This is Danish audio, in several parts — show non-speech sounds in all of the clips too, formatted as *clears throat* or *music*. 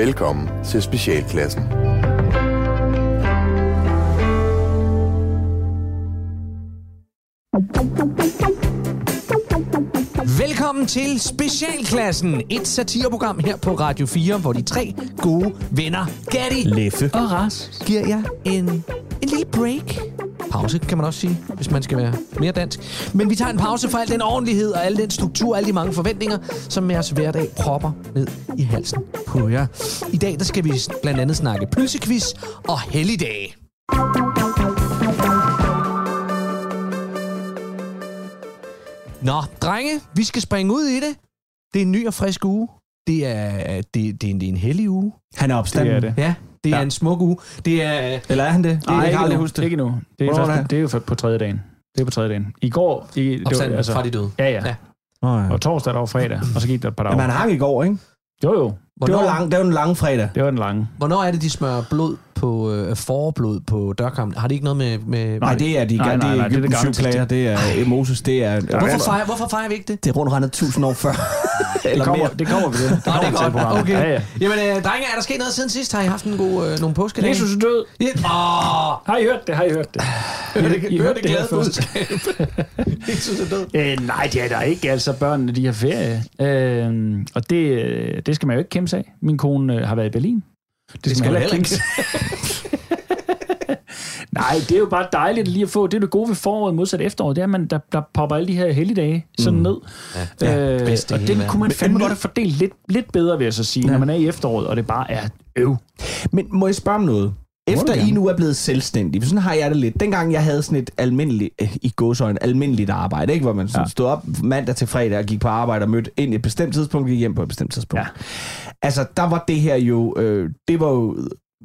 Velkommen til Specialklassen. Velkommen til Specialklassen, et satireprogram her på Radio 4, hvor de tre gode venner, Gatti Leffe. og Ras, giver jer en, en lille break. Pause, kan man også sige, hvis man skal være mere dansk. Men vi tager en pause for al den ordentlighed og al den struktur alle de mange forventninger, som jeres hverdag propper ned i halsen på jer. I dag der skal vi blandt andet snakke pølsequiz og helligdage. Nå, drenge, vi skal springe ud i det. Det er en ny og frisk uge. Det er, det, det, er, en, det er en hellig uge. Han er opstanden. Det er det. Ja, det er Ja. en smuk uge. Det er... Eller er han det? Nej, jeg ikke kan aldrig endnu. huske det. Ikke endnu. Det er, er først, det? det er jo for- på tredje dagen. Det er på tredje dagen. I går... I, det Opstanden altså, fra de døde. Ja, ja. Ja. Oh, ja. Og torsdag, der var fredag, og så gik der et par dage. Jamen, han hang i går, ikke? Jo, jo. Det Hvornår, var, lang, det var en lang fredag. Det var den lange. hvornår er det, de smører blod på øh, forblod på dørkampen? Har det ikke noget med... med Nej, det er de Nej, nej, nej, det er det er det syv plager. Det er Moses. Det er... hvorfor, fejrer, hvorfor fejrer vi ikke det? Det er rundt regnet tusind år før. *laughs* Det Eller kommer, mere. det kommer vi til. Det kommer det vi er til i godt. programmet. Okay. Ja, ja. Jamen, øh, drenge, er der sket noget siden sidst? Har I haft en god, øh, nogle påskedage? Jesus er død. Ja. Åh, Har I hørt det? Har I hørt det? *sighs* hør det, I hør hørte det det glade budskab. *laughs* Jesus er død. *laughs* Øh, nej, det er der ikke. Altså, børnene, de har ferie. Øh, og det, øh, det skal man jo ikke kæmpe sig af. Min kone øh, har været i Berlin. Det, det du heller ikke. *laughs* Nej, det er jo bare dejligt lige at få. Det er det gode ved foråret modsat efteråret, det er, at man, der, der popper alle de her helligdage sådan ned. Ja, øh, bedste i og den kunne man fandme godt have fordelt lidt, lidt bedre, vil jeg så sige, ja. når man er i efteråret, og det bare er øv. Men må jeg spørge om noget? Efter. I nu er blevet selvstændige, sådan har jeg det lidt. Dengang jeg havde sådan et almindeligt, øh, i gåsøjne, almindeligt arbejde, ikke? hvor man sådan Ja. stod op mandag til fredag og gik på arbejde og mødte ind i et bestemt tidspunkt, gik hjem på et bestemt tidspunkt. Ja. Altså, der var det her jo, øh, det var jo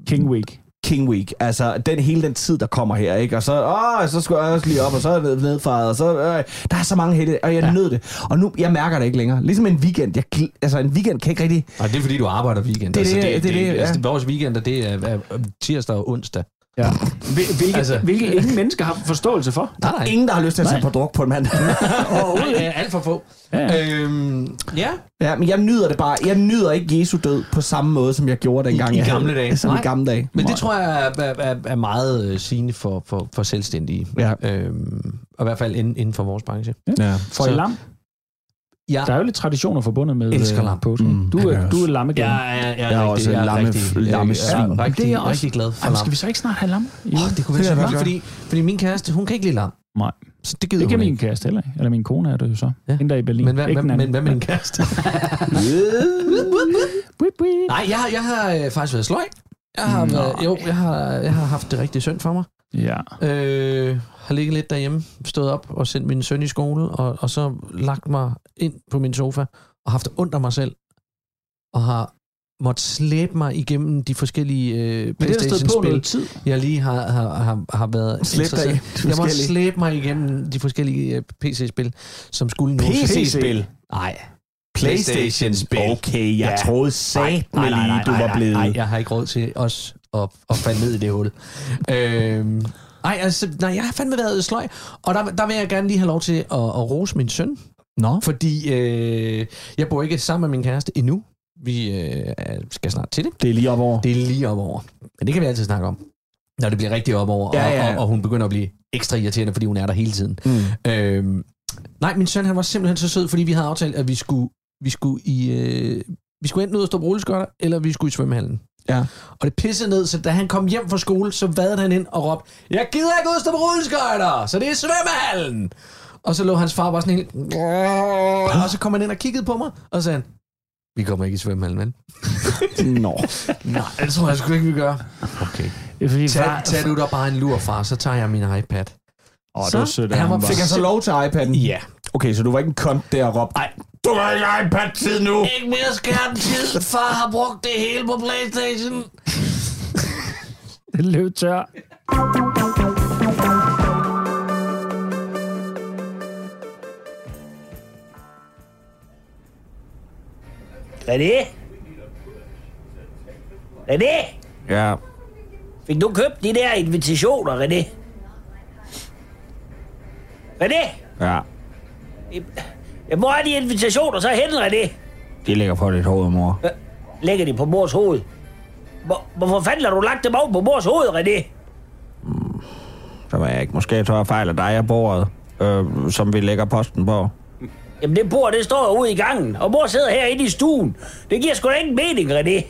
King Week. King Week, altså den hele den tid, der kommer her, ikke? Og så, åh, så skal jeg også lige op, og så er det nedfaret, og så, øh, der er så mange hele, og jeg ja. Nød det. Og nu, jeg mærker det ikke længere. Ligesom en weekend, jeg, altså en weekend kan ikke rigtig, Nej, det er fordi, du arbejder weekend. Det er altså, det, det, det er det, det, altså, ja. Vores weekender, det er, er tirsdag og onsdag. Ja. Hvilket, Altså- hvilket ingen mennesker har forståelse for. Nej, nej. ingen, der har lyst til at tage på druk på en mandag. *laughs* *laughs* Nej, øh, alt for få. Ja. Øhm, ja, ja, men jeg nyder det bare. Jeg nyder ikke Jesu død på samme måde, som jeg gjorde dengang. I jeg gamle dage. Som Nej. i gamle dage. men det tror jeg er, er, er, er meget øh, sigende for, for, for selvstændige. Ja. Øhm, og i hvert fald inden, inden for vores branche. Ja. For Så- i lam, Ja, der er jo lidt traditioner forbundet med Elsker øh, lam. påsken. Mm, du, er, jeg du er lammegade. jeg, er, jeg, Jeg er også rigtig, jeg lamme- rigtig, lammesvin. Jeg er rigtig, Det er også- rigtig glad for Jamen, lam. skal vi så ikke snart have lam? Jo. Oh, det kunne være så er fordi, fordi min kæreste, hun kan ikke lide lam. Nej. Så det gider Det kan hun min ikke. kæreste heller ikke. Eller min kone er det jo så. Ja. Ja. Hende der i Berlin. Men hvad, Ikke hvad, men hvad med din kæreste? *laughs* Nej, jeg, har- jeg har øh, faktisk været sløj. Jeg har, været, jo, jeg har, jeg har haft det rigtig synd for mig. Ja. Øh, har ligget lidt derhjemme, stået op og sendt min søn i skole, og, og så lagt mig ind på min sofa og haft ondt af mig selv, og har måtte slæbe mig igennem de forskellige øh, Playstation-spil, jeg lige har, har, har, har været Slæb dig interesseret. de Jeg måtte slæbe mig igennem de forskellige øh, PC-spil, som skulle nå. PC-spil? Nej. Playstation-spil? Okay, jeg Ja. troede sat nej, nej, nej, du var blevet... Nej, jeg har ikke råd til også at, at falde ned i det hul. Øhm, nej, altså, nej, jeg har fandme været sløj. Og der, der vil jeg gerne lige have lov til at, at rose min søn. Nå. Fordi øh, jeg bor ikke sammen med min kæreste endnu. Vi øh, skal snart til det. Det er lige op over. Det er lige op over. Men det kan vi altid snakke om. Når det bliver rigtig op over, Ja, og, ja. og, og hun begynder at blive ekstra irriterende, fordi hun er der hele tiden. Mm. Øhm, nej, min søn han var simpelthen så sød, fordi vi havde aftalt, at vi skulle, vi skulle i... Øh, vi skulle enten ud og stå på rulleskøjter, eller vi skulle i svømmehallen. Ja. Og det pissede ned, så da han kom hjem fra skole, så vadede han ind og råbte, jeg gider ikke ud og stå på rulleskøjter, så det er svømmehallen. Og så lå hans far bare sådan helt... Og så kom han ind og kiggede på mig, og sagde han, vi kommer ikke i svømmehallen, vel? *laughs* Nå. Nej, det tror jeg sgu ikke, vi gør. Okay. Det fordi, Tag, far, tag du der bare en lur, far, så tager jeg min iPad. Åh, det Så- var sødt han var- var. Fik han så lov til iPad'en? Ja. Okay, så du var ikke en kont der og råbte, nej, du har ikke iPad-tid nu. Ikke mere skærmtid. Far har brugt det hele på Playstation. Det løb tør. René? René? Ja. Fik du købt de der invitationer, René? René? Ja. Ja, hvor er de invitationer så hen, René? Det ligger på dit hoved, mor. Hva- lægger de på mors hoved. Hvor, hvorfor fanden har du lagt dem over på mors hoved, René? Så var jeg ikke. Måske tager jeg fejl af dig af bordet, øh, som vi lægger posten på. Jamen det bord, det står ude i gangen, og mor sidder herinde i stuen. Det giver sgu da ingen mening, René.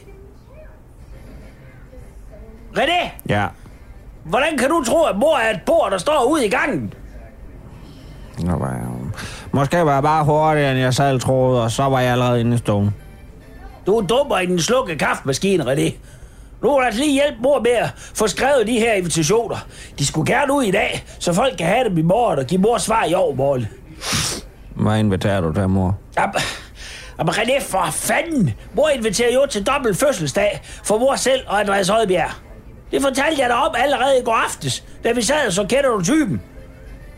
René, Ja. hvordan kan du tro, at mor er et bord, der står ude i gangen? Måske var jeg bare hurtigere, end jeg selv troede, og så var jeg allerede inde i stuen. Du er dummer i den slukke kaffemaskine, René. Nu du altså lige hjælpe mor med at få skrevet de her invitationer. De skulle gerne ud i dag, så folk kan have dem i morgen og give mor svar i overmorgen. Hvad inviterer du til, mor? Jamen, jamen René, for fanden! Mor inviterer jo til dobbelt fødselsdag for mor selv og Andreas Højbjerg. Det fortalte jeg dig om allerede i går aftes, da vi sad, så kender du typen.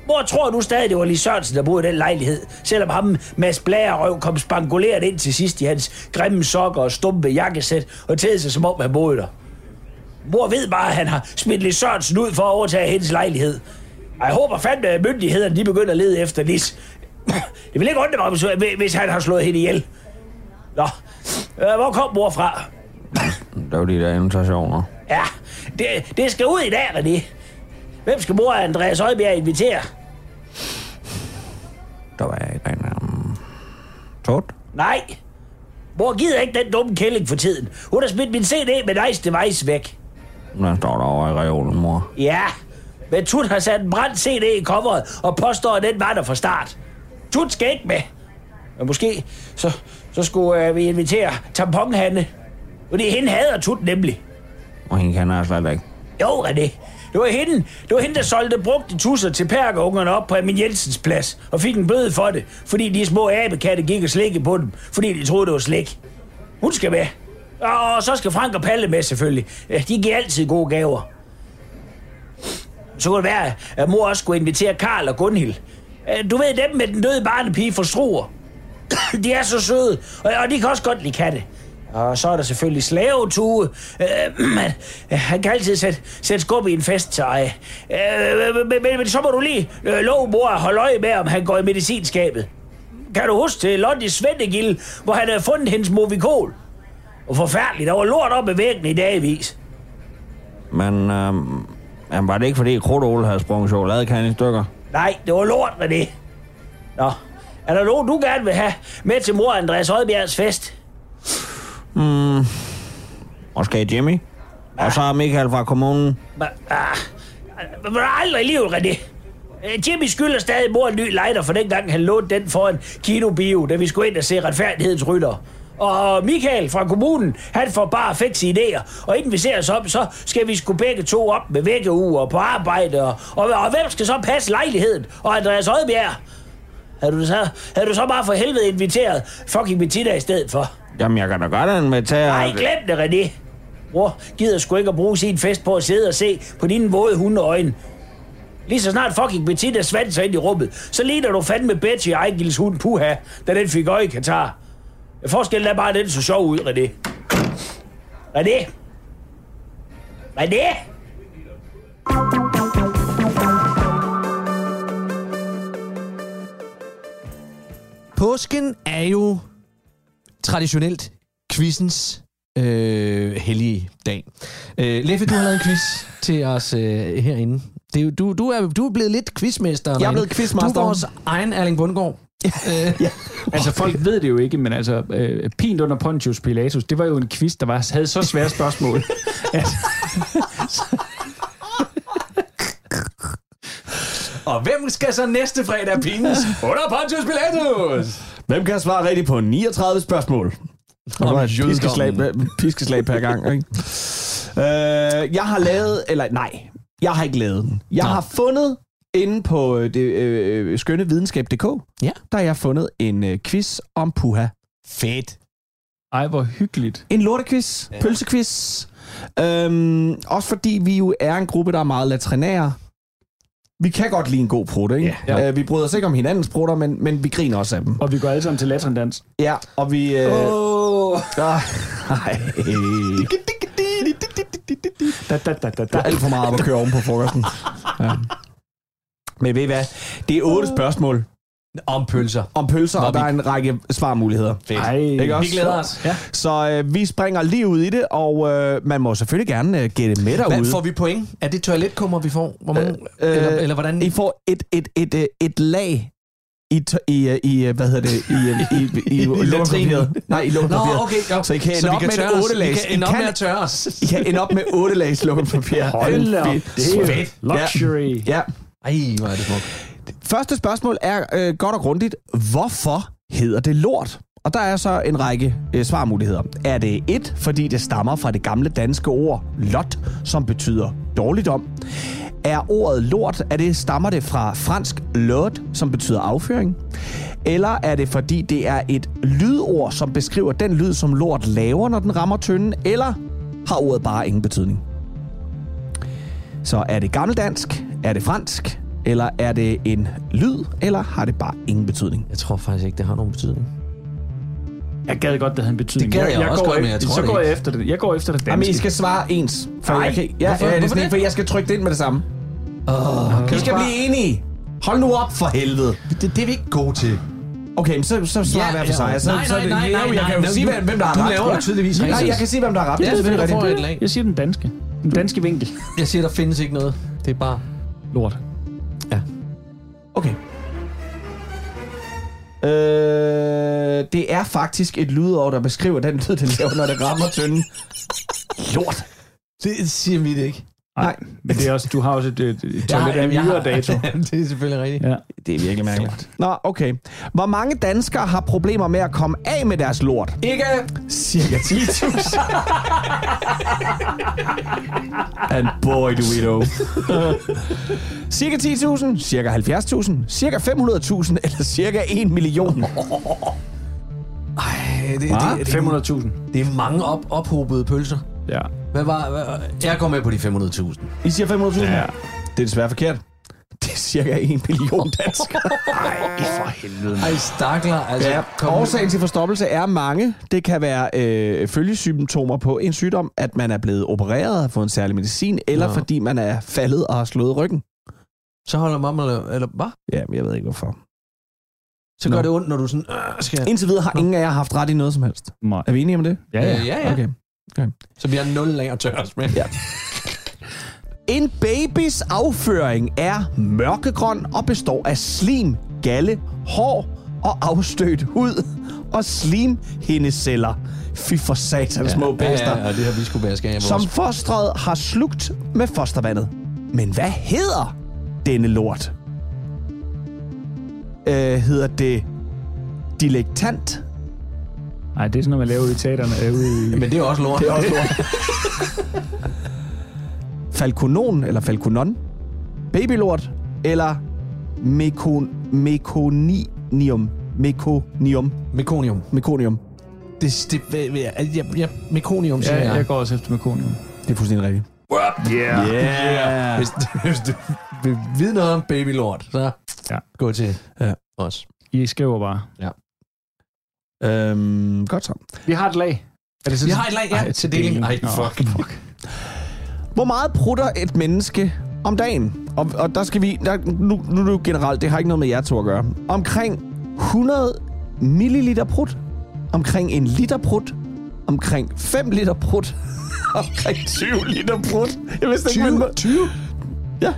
Mor tror nu stadig, det var Lis Sørensen, der boede i den lejlighed, selvom ham Mads Blærerøv kom spanguleret ind til sidst i hans grimme sokker og stumpe jakkesæt og tædede sig som om han boede der. Mor ved bare, at han har smidt Lis Sørensen ud for at overtage hendes lejlighed. Og jeg håber fandme, at myndighederne de begynder at lede efter Lis. *coughs* Det vil ikke undre mig, hvis- han har slået hende ihjel. Nå, øh, hvor kom mor fra? *coughs* Det var de der invitationer. Ja, det, det skal ud i dag, René. Hvem skal mor Andreas Højbjerg invitere? Der var jeg rigtig. Um, tot? Nej. Mor gider ikke den dumme kælling for tiden. Hun har smidt min CD med Nice Device væk. Den står derovre i reolen, mor. Ja, men Tut har sat en brændt CD i coveret og påstår, at den var der fra start. Tut skal ikke med. Men måske så, så skulle øh, vi invitere tamponhanne. Fordi hende hader Tut nemlig. Og hende kender jeg slet ikke. Jo, René. Det var hende, det var hende der solgte brugte tusser til perkerungerne op på Amin Jensens plads, og fik en bøde for det, fordi de små abekatte gik og slikkede på dem, fordi de troede, det var slik. Hun skal med. Og så skal Frank og Palle med, selvfølgelig. De giver altid gode gaver. Så kunne det være, at mor også skulle invitere Karl og Gunhild. Du ved dem med den døde barnepige fra Struer. *coughs* De er så søde, og og de kan også godt lide katte. Og så er der selvfølgelig slavetue. Øh, men *clears throat* øh, han kan altid sætte, sætte skub i en fest til ej. Øh, men, men, men så må du lige øh, love mor at holde øje med, om han går i medicinskabet. Kan du huske til Lottie Svendegilde, hvor han havde fundet hendes movikol? Og forfærdeligt, der var lort op ad væggen i dagvis. Men øhm, jamen, var det ikke, fordi Krudt havde sprunget chokoladekande i stykker? Nej, det var lort, René. Nå, er der nogen, du gerne vil have med til mor Andreas Højbjergs fest? Mm, Måske Jimmy? Og så Michael fra kommunen. Hvad ah, men er aldrig i livet, René. Øh, Jimmy skylder stadig mor en ny lighter, for dengang han lånte den foran Kinobio, da vi skulle ind og se retfærdighedens rytter. Og Michael fra kommunen, han får bare fikse idéer. Og inden vi ser os op, så skal vi sgu begge to op med vækkeuger på arbejde. Og, og, og hvem skal så passe lejligheden? Og Andreas Højbjerg? Havde du så, havde du så bare for helvede inviteret fucking Bettina i stedet for? Jamen, jeg kan da godt invitere... Nej, glem det, René. Bror gider sgu ikke at bruge sin fest på at sidde og se på dine våde hundeøjne. Lige så snart fucking Bettina svandt sig ind i rummet, så ligner du fandme Betty Ejgils hund Puha, da den fik øje i Katar. Forskellen er bare, at den så sjov ud, René. René? René? Påsken er jo traditionelt quizens øh, hellige dag. Øh, Leffe, du har lavet en quiz til os øh, herinde. Det, er jo- du, du, er, du er blevet lidt quizmester. Jeg er blevet quizmaster. Du er vores egen Erling Bundgaard. *laughs* øh, Altså, folk ved det jo ikke, men altså, øh, pint under Pontius Pilatus, det var jo en quiz, der var, havde så svære spørgsmål. *laughs* *laughs* at, og hvem skal så næste fredag pines under Pontius Pilatus? Hvem kan svare rigtigt på 39 spørgsmål? Om var et piskeslag, piskeslag per gang, ikke? øh, jeg har lavet, eller nej, jeg har ikke lavet den. Jeg Nå. har fundet inde på øh, det øh, skønne videnskab.dk, Ja. der har jeg fundet en øh, quiz om puha. Fedt. ej, hvor hyggeligt. En lortequiz, ja. pølsequiz. Øhm, også fordi vi jo er en gruppe, der er meget latrinære. Vi kan godt lide en god prutte, ikke? Ja. Øh, vi bryder os ikke om hinandens prutter, men, men vi griner også af dem. Og vi går alle sammen til latrendans. Ja, og vi... Øh, Oh. ah, ej. Da, da, da, da, Der er da. alt for meget op at køre oven på frokosten. *laughs* Ja. Men ved I hvad? Det er otte spørgsmål. Om pølser. om pølser, Hvor og der vi- er en række svarmuligheder. Ej, Ikke også? Vi glæder os. Ja. Så øh, vi springer lige ud i det, og øh, man må selvfølgelig gerne øh, gætte med derude. Hvad får vi point? Er det toiletkummer, vi får? Hvor mange? Øh, eller, eller hvordan? I får et, et, et, et, et lag i, i, øh, i, øh, hvad hedder det, i, øh, i, i, i, *laughs* I lånepapiret. Nej, i Nå, lånepapiret. okay. Jo. Så I kan ende op kan med otte Vi lags. kan I ende op med at tørre os. I kan ende op med otte lags lånepapir. Hold da op. Fedt. Det er Fedt. luxury. Ja. Ej, hvor er det smukt. Første spørgsmål er øh, godt og grundigt. Hvorfor hedder det lort? Og der er så en række øh, svarmuligheder. Er det et, fordi det stammer fra det gamle danske ord lot, som betyder dårligdom? Er ordet lort, er det, stammer det fra fransk lot, som betyder afføring? Eller er det, fordi det er et lydord, som beskriver den lyd, som lort laver, når den rammer tynden? Eller har ordet bare ingen betydning? Så er det gammeldansk? Er det fransk? Eller er det en lyd? Eller har det bare ingen betydning? Jeg tror faktisk ikke, det har nogen betydning. Jeg gad godt, det havde en betydning. Det gad jeg også går godt, men jeg tror Så det går jeg efter det. Jeg går efter det danske. Jamen, I skal svare ens. For Nej. jeg kan, ja, Hvorfor- ja, det er sådan, det? for jeg skal trykke det ind med det samme. Oh, Vi skal blive enige. Hold nu op for helvede. Det, det er vi ikke gode til. Okay, men så, så svarer hver for sig. Så, nej, nej, nej, Jo, nej, Jeg kan jo nej, sige, du- hvem der har du ret. laver jo tydeligvis Nej, jeg kan sige, hvem der har ret. Ja, Det er selvfølgelig rigtigt. Jeg siger den danske. Den danske vinkel. Jeg siger, der findes ikke noget. Det er bare... Lort. Okay. Øh, det er faktisk et lydord, der beskriver den lyd, den laver, når det rammer tynden. Lort. Det siger vi det ikke. Nej, Men det er også, du har også et, et, et toilet af nyere dato. *laughs* det er selvfølgelig rigtigt. Ja. det er virkelig mærkeligt. Nå, okay. Hvor mange danskere har problemer med at komme af med deres lort? Ikke? Cirka 10.000. And boy, do we know. cirka 10.000, cirka 70.000, cirka 500.000 eller cirka 1 million. Ej, det, det, det, det, 500.000. det er mange op, ophobede pølser. Ja. Hvad var... Hvad, jeg går med på de 500.000. I siger 500.000? Ja. Det er desværre forkert. Det er cirka 1 million *laughs* danskere. Ej, stakler. Altså, Ja, kom, årsagen til forstoppelse er mange. Det kan være øh, følgesymptomer på en sygdom, at man er blevet opereret, har fået en særlig medicin, eller Nå. fordi man er faldet og har slået ryggen. Så holder man eller, eller hvad? Ja, men jeg ved ikke hvorfor. Så Nå. gør det ondt, når du sådan... Øh, skal... Indtil videre har ingen af jer haft ret i noget som helst. Nej. Er vi enige om det? Ja, ja. Ja, ja. Okay. Så vi har nul lag at tørre os med. Ja. En babys afføring er mørkegrøn og består af slim, galle, hår og afstødt hud og slimhindeceller. Fy for satans små ja, bæster. ja, ja, det har vi skulle være skære Som fostret har slugt med fostervandet. Men hvad hedder denne lort? Øh, hedder det dilektant? Nej, det er sådan noget, man laver ude i teaterne. øh, Ude i... Men det er også lort. Det er også lort. *laughs* Falconon eller falconon? Babylort eller mekon, mekonium? Mekonium. Mekonium. Mekonium. Det, det, det, jeg, jeg, jeg, mekonium, siger Ja, jeg. jeg går også efter mekonium. Det er fuldstændig rigtigt. Yeah. Yeah. Hvis, hvis du vil vide noget om babylort, så Ja. gå til Ja. os. I skriver bare. Øhm, godt så. Vi har et lag. Er det så Vi har et lag, ja, Ej, til deling. Ej, Nå, fuck. fuck. Hvor meget prutter et menneske om dagen? Og, og der skal vi... Der, nu, nu er det jo generelt, det har ikke noget med jer to at gøre. Omkring 100 milliliter prut. Omkring en liter prut. Omkring 5 liter prut. *laughs* omkring 20 liter prut. Jeg vidste ikke, 20? man... 20? Ja.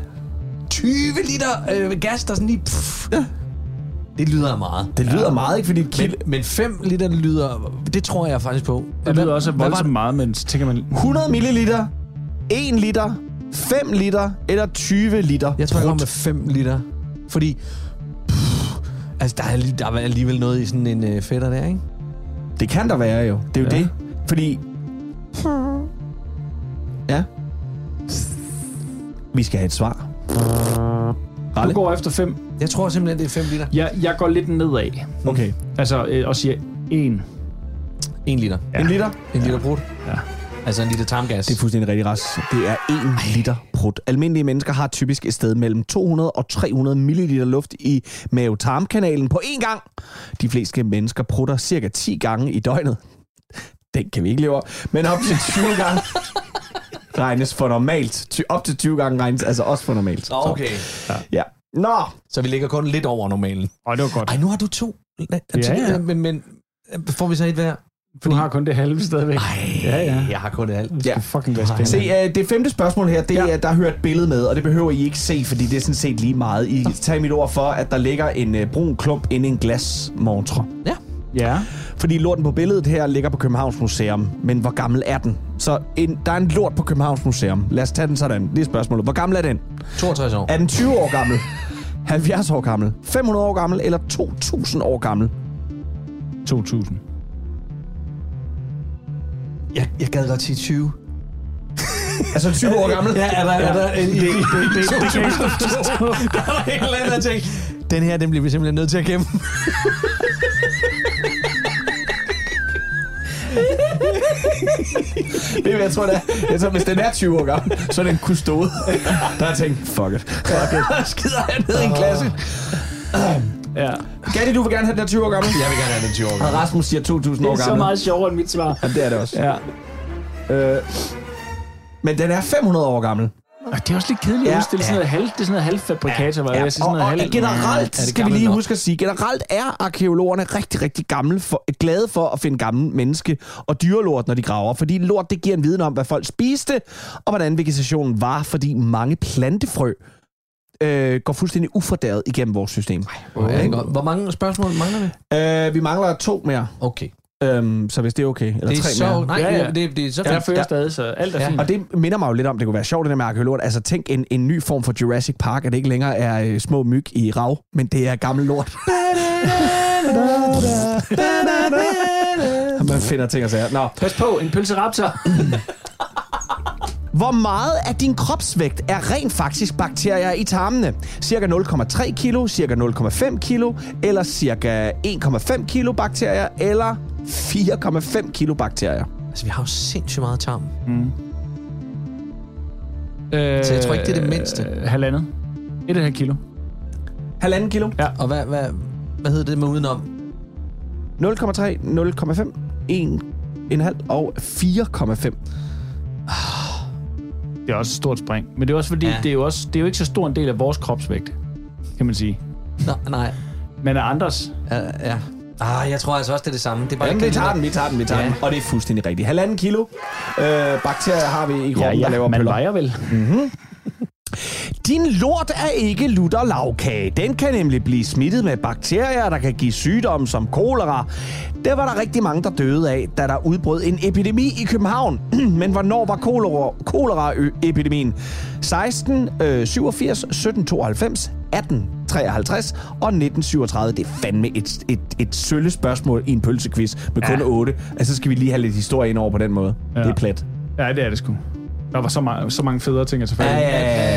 20 liter øh, gas, der sådan lige... Pff. Ja. Det lyder meget. Det lyder ja. meget, ikke? Fordi et kilo... Men, men 5 liter lyder... Det tror jeg faktisk på. Det lyder også voldsomt meget, men så tænker man... 100 milliliter. 1 liter. 5 liter. Eller 20 liter. Jeg tror, jeg med 5 liter. Fordi... Pff, altså, der er, der er alligevel noget i sådan en øh, fætter der, ikke? Det kan der være jo. Det er jo ja. det. Fordi... Ja. Vi skal have et svar. Du går efter fem. Jeg tror simpelthen, det er 5 liter. Jeg, jeg går lidt nedad. Okay. Altså, øh, og siger en. 1 liter. Ja. En liter? En liter brud. Ja. Altså en liter tarmgas. Det er fuldstændig rigtigt, Ras. Det er 1 liter prut. Almindelige mennesker har typisk et sted mellem 200 og 300 milliliter luft i mavetarmkanalen på én gang. De fleste mennesker prutter cirka 10 gange i døgnet. Den kan vi ikke leve over. Men op til 20 gange *laughs* regnes for normalt. Ty- Op til 20 gange regnes altså også for normalt. Nå, okay. Ja. Nå, Så vi ligger kun lidt over normalen. Og det var godt. Ej, nu har du to. Ja, ja. Men, men får vi så et hver? Du har kun det halve stadigvæk. Ej, Ja, ja. jeg har kun det alt. Ja. Det fucking være spændende. Se, uh, det femte spørgsmål her, det Ja. er, der hører et billede med, og det behøver I ikke se, fordi det er sådan set lige meget. I tager mit ord for, at der ligger en uh, brun klump inde i en glasmontre. Ja. Ja. Fordi lorten på billedet her ligger på Københavns Museum. Men hvor gammel er den? Så en, der er en lort på Københavns Museum. Lad os tage den sådan. Det er spørgsmålet. Hvor gammel er den? 62 år. Er den 20 år gammel? 70 år gammel? 500 år gammel? Eller 2000 år gammel? 2000. Jeg, jeg gad godt sige 20. *laughs* Altså 20 år gammel? Ja, er der, er der en, det, det, det, det, *laughs* det kan jeg ikke Der var en eller anden, der tænkte, den her, den bliver vi simpelthen nødt til at gemme. Ved *laughs* du, hvad jeg tror, det er? Jeg tror, hvis den er 20 år gammel, så er den kustode. Der har jeg tænkt, fuck it. Fuck it. Skider han ned i en klasse. Ja. Gatti, du vil gerne have den er 20 år gammel? Jeg vil gerne have den 20 år. Og Rasmus siger 2000 Det år er så gammel. meget sjovere end mit svar. Ja, det er det også. Ja. Øh, men den er 500 år gammel. Og det er også lidt kedeligt at Ja. udstille sådan noget halv, det er sådan noget halvfabrikator, var Ja, jeg sådan noget og halv... generelt det skal vi lige nok? huske at sige, generelt er arkeologerne rigtig, rigtig gamle for, glade for at finde gamle menneske og dyrelort, når de graver. Fordi lort, det giver en viden om, hvad folk spiste, og hvordan vegetationen var, fordi mange plantefrø øh, går fuldstændig ufordæret igennem vores system. Hvor, hvor mange spørgsmål mangler vi? Øh, vi mangler to mere, Okay. Øhm, så hvis det er okay. Eller Det er tre så... mere. Nej, Ja, ja. det, det er så Jeg fint. fører Ja. stadig, så alt er Ja. fint. Og det minder mig jo lidt om, det kunne være sjovt, det der med arkeologerne. Altså tænk en, en ny form for Jurassic Park, at det ikke længere er øh, små myg i rav, men det er gammel lort. *laughs* Man finder ting og sager. Nå. Pas på, en pølseraptor. *laughs* Hvor meget af din kropsvægt er rent faktisk bakterier i tarmene? Cirka 0,3 kilo, cirka 0,5 kilo, eller cirka 1,5 kilo bakterier, eller 4,5 kilo bakterier? Altså, vi har jo sindssygt meget tarm. øh, Så jeg tror ikke, det er det mindste. Øh, halvandet. Et og et halvt kilo. Halvanden kilo? Ja. Og hvad, hvad, hvad hedder det med udenom? 0,3, 0,5, 1,5 og 4,5. Det er også et stort spring. Men det er også fordi, Ja. ja. det, er jo også, det er jo ikke så stor en del af vores kropsvægt, kan man sige. Nå, nej. Men af andres. Ja, ja. Ah, jeg tror altså også, det er det samme. Det er bare Jamen, vi tager den, vi tager den, vi tager Ja. den. Og det er fuldstændig rigtigt. Halvanden kilo øh, bakterier har vi i kroppen, der laver man piller. vejer vel. Din lort er ikke lutter lavkage. Den kan nemlig blive smittet med bakterier, der kan give sygdomme som kolera. Det var der rigtig mange, der døde af, da der udbrød en epidemi i København. *clears throat* Men hvornår var kolera, kolera-epidemien? 1687, 1792, 1853 og 1937. Det er fandme et, et, et sølle spørgsmål i en pølsequiz med kun Ja. 8. Altså, så skal vi lige have lidt historie ind over på den måde. Ja. Det er plat. Ja, det er det sgu. Der var så, meget, så mange federe ting at tage fat i. Ja, ja,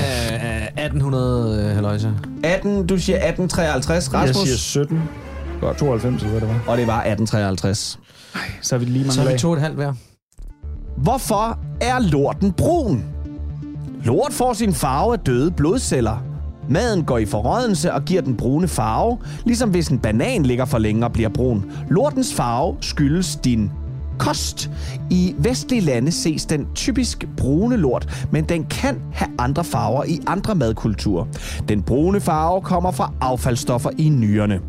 Øh, 1800, øh, halløjsa. 18, du siger 1853, Jeg Rasmus. siger 17. Godt 92, eller hvad det var. Og det var 1853. Så er vi lige Så mange er vi to og et halvt hver. Hvorfor er lorten brun? Lort får sin farve af døde blodceller. Maden går i forrådnelse og giver den brune farve, ligesom hvis en banan ligger for længe og bliver brun. Lortens farve skyldes din kost. I vestlige lande ses den typisk brune lort, men den kan have andre farver i andre madkulturer. Den brune farve kommer fra affaldsstoffer i nyrerne.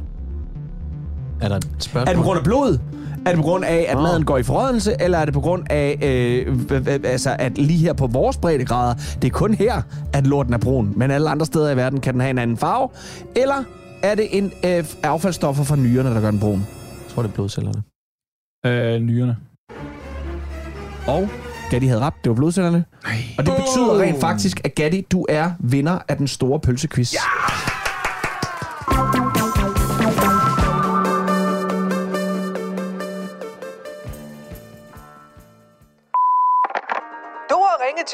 Er der et spørgsmål? Er det på grund af blod? Er det på grund af, at maden går i forrådnelse, eller er det på grund af, øh, altså, at lige her på vores breddegrader, det er kun her, at lorten er brun, men alle andre steder i verden kan den have en anden farve? Eller er det en øh, affaldsstoffer fra nyrerne, der gør den brun? Jeg tror, det er blodcellerne. Øh, nyrerne. Og Gatti havde ret, det var blodcellerne. Og det betyder rent faktisk, at Gatti, du er vinder af den store pølsequiz. Ja!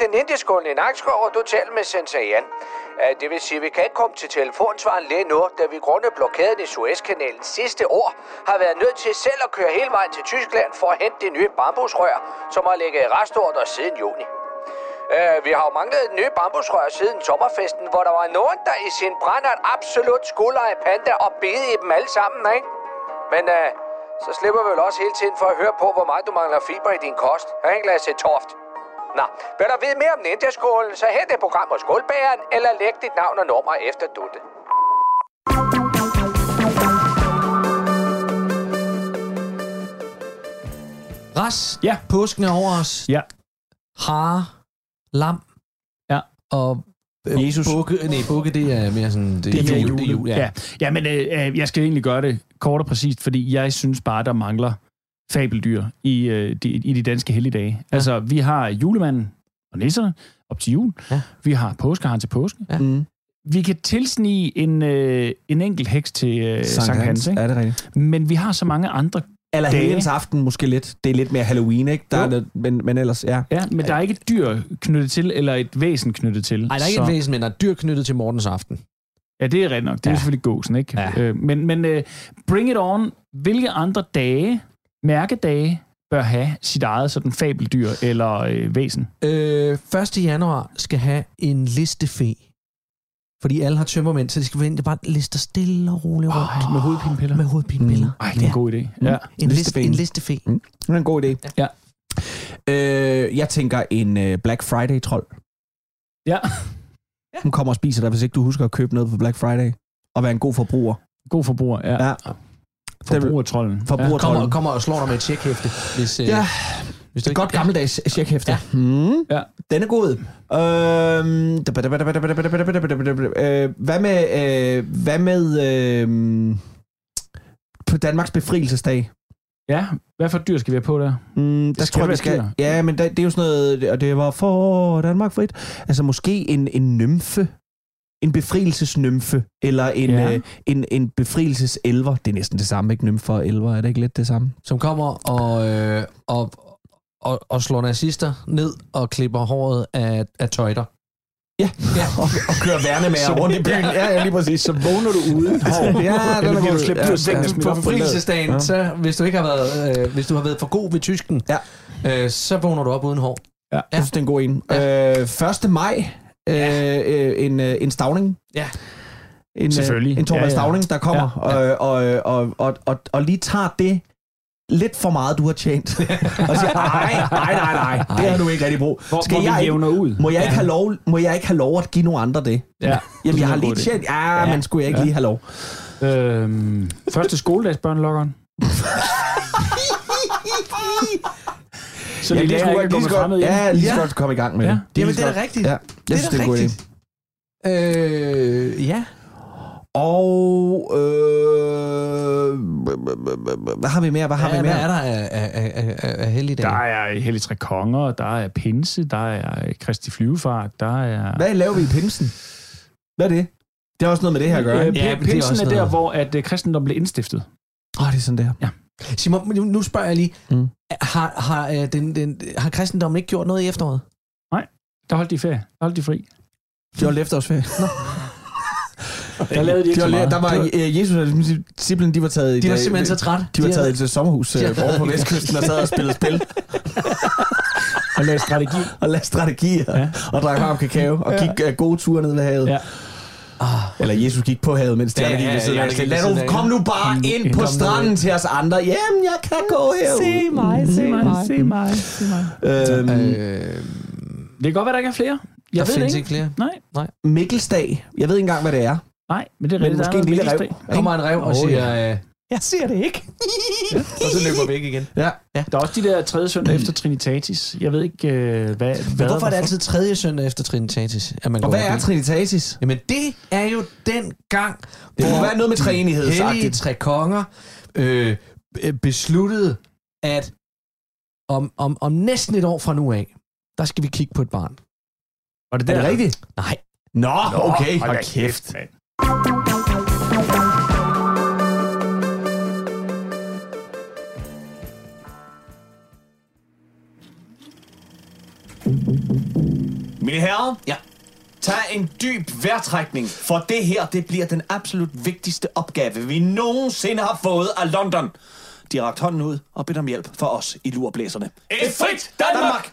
Til Ninjaskolen i Nakskov, og du taler med Sensei Jan. Uh, Det vil sige, at vi kan ikke komme til telefonsvaren lige nu, da vi grundet blokaden i Suezkanalen sidste år har været nødt til selv at køre hele vejen til Tyskland for at hente de nye bambusrør, som har ligget i restorder siden juni. Uh, vi har jo manglet nye bambusrør siden sommerfesten, hvor der var nogen, der i sin brændert absolut skulle af panda og bide i dem alle sammen, ikke? Men uh, så slipper vi vel også hele tiden for at høre på, hvor meget du mangler fiber i din kost. Ikke, Lasse Toft? Nå, vil du vide mere om Ninjaskolen, så hent et program hos Guldbæren, eller læg dit navn og nummer efter Dutte. Ras, ja. påsken er over os. Ja. Har, lam ja. og øh, Jesus. Bukke, nej, bukke, det er mere sådan... Det, det er jul. jul. Det er jul ja. Ja. ja, men øh, øh, jeg skal egentlig gøre det kort og præcist, fordi jeg synes bare, der mangler fabeldyr i, øh, de, i de danske helligdage. Ja. Altså, vi har julemanden og nisserne op til jul. Ja. Vi har påskeharen til påske. Ja. Mm. Vi kan tilsnige en, øh, en enkelt heks til øh, Sankt Hans, ikke? Er det rigtigt? men vi har så mange andre. Eller helgens aften måske lidt. Det er lidt mere Halloween, ikke? Der Jo. er noget, men, men ellers, ja. Ja, men der er ikke et dyr knyttet til, eller et væsen knyttet til. Nej, der er ikke så, et væsen, men der er dyr knyttet til Mortens aften. Ja, det er rigtigt nok. Det er Ja. ja. selvfølgelig gåsen, ikke? Ja. Øh, men men øh, bring it on. Hvilke andre dage, mærkedage, bør have sit eget sådan fabeldyr eller øh, væsen? Øh, 1. januar skal have en listefe. Fordi alle har tømmermænd, så de skal vente bare lister stille og roligt rundt. Oh, med hovedpinepiller. Med hovedpinepiller. Mm. Ej, det er en god idé. Ja. En, liste, Listefe. en listefe. Det er en god idé. Ja. Øh, jeg tænker en uh, Black Friday-trold. Ja. Hun kommer og spiser dig, hvis ikke du husker at købe noget på Black Friday. Og være en god forbruger. God forbruger, ja. Ja. Forbrugertrollen. Forbruger- Kommer, kommer og slår dig med et tjekhæfte. Hvis, øh, Ja, hvis det er godt gammeldags checkhæfte. Ja. Hmm. Ja. Den er god. Øhm, øh, hvad med, øh, hvad med øh, på Danmarks befrielsesdag? Ja, hvad for dyr skal vi have på der? Mm, der skal tror jeg, vi skal, dyr. ja, men der, det er jo sådan noget, og det var for Danmark frit. Altså måske en, en nymfe, en befrielsesnymfe, eller en, Ja. ja. øh, en, en befrielseselver. Det er næsten det samme, ikke? Nymfer og elver, er det ikke lidt det samme? Som kommer og, øh, og, og, og slår nazister ned og klipper håret af, af tøjter. Ja, ja. *laughs* og, og kører værnemager rundt i byen. Ja, ja, lige præcis. Så vågner du uden hår. Ja, den Eller er bliver du slæbt Ja, ud af sengen ja. På befrielsesdagen, Ja. så hvis du ikke har været, øh, hvis du har været for god ved tysken, Ja. øh, så vågner du op uden hår. Jeg synes, det er en god en. Øh, 1. maj, øh, øh, en, øh, en stavning. Ja. En, øh, Selvfølgelig. En Thomas Ja, ja. Stavning, der kommer Ja, Og, og, og, og, og, og lige tager det lidt for meget, du har tjent. *laughs* og siger, nej, nej, nej, nej, det har du ikke rigtig brug. Hvor, Skal hvor jeg vi ikke, ud. må, jeg ikke have lov, må jeg ikke have lov at give nogle andre det? Ja. Jamen, jeg har lige tjent, ja, Ja. men skulle jeg ikke Ja. lige have lov? Øhm, første skoledagsbørnelokkeren. *laughs* Så Ja, det lærer skulle lige godt, ja, lige så Ja. godt komme i gang med Ja. det. Jamen, lige det er da rigtigt. Ja, jeg Det er synes, det er en god idé. rigtigt. Øh, ja. Og øh, hvad har vi mere? Hvad har Hvad, vi hvad mere? er der af, af, af, af, af helligdage? Der er Hellig Tre Konger, der er Pinse, der er Kristi Flyvefart, der er... Hvad laver vi i pinsen? Hvad er det? Det har også noget med det her at gøre. Øh? Ja, ja, men det er Pinsen er, der, noget- hvor at, uh, kristendom blev indstiftet. Åh, oh, det er sådan der. Simon, nu- nu spørger jeg lige. Mm. Har, har, øh, den, den, har kristendommen ikke gjort noget i efteråret? Der holdt de ferie. Der holdt de fri. De holdt efterårsferie. *laughs* Der lavede de ikke De meget. der var øh, Jesus og disciplen, de var taget i De var simpelthen så trætte. De var De taget havde- til et sommerhus øh, over på Vestkysten og sad og spillede spil Og lavede strategi. og lavede strategier Ja. ja. og drak varm kakao og Ja. gik øh, gode ture ned ved havet. Ja. Eller Jesus gik på havet, mens de andre gik ved siden af. Lad nu, kom nu bare Kom ind på stranden til os andre. Jamen, jeg kan gå herud. Se mig, se mig, se mig, se mig. Øhm, Øh, Det kan godt være, der ikke er flere. Jeg der ved findes ikke flere. Nej, Mikkelsdag. Jeg ved ikke engang, hvad det er. nej, men det er Men rigtigt. måske der er en lille rev. Kommer en rev og siger, øh, Jeg ser det ikke. og så løber væk igen. Ja. Der er også de der tredje søndag efter Trinitatis. Jeg ved ikke, øh, hvad... hvad Men hvorfor er det altid tredje søndag efter Trinitatis? At man Og går hvad er byen? Trinitatis? Jamen det er jo den gang, Det må hvor være noget med treenighed, hellige tre konger øh, besluttede, at om, om, om næsten et år fra nu af, der skal vi kigge på et barn. Var det Er der? det rigtigt? Nej. Nå, okay. Hold da Hold kæft. mand. Mine herrer, Ja. tag en dyb vejrtrækning, for det her det bliver den absolut vigtigste opgave, vi nogensinde har fået af London. De har rakt hånden ud og bedt om hjælp for os i lurblæserne. Et frit Danmark!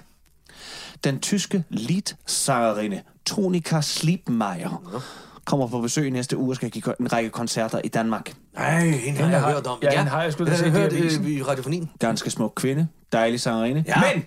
Den tyske lead-sangerinde Tonika Slipmeier kommer på besøg næste uge og skal give en række koncerter i Danmark. Nej, hende har jeg hørt om. Ja, hende har jeg sgu da i jeg hørt i radiofonien. Ganske smuk kvinde, dejlig sangerinde. Ja. Men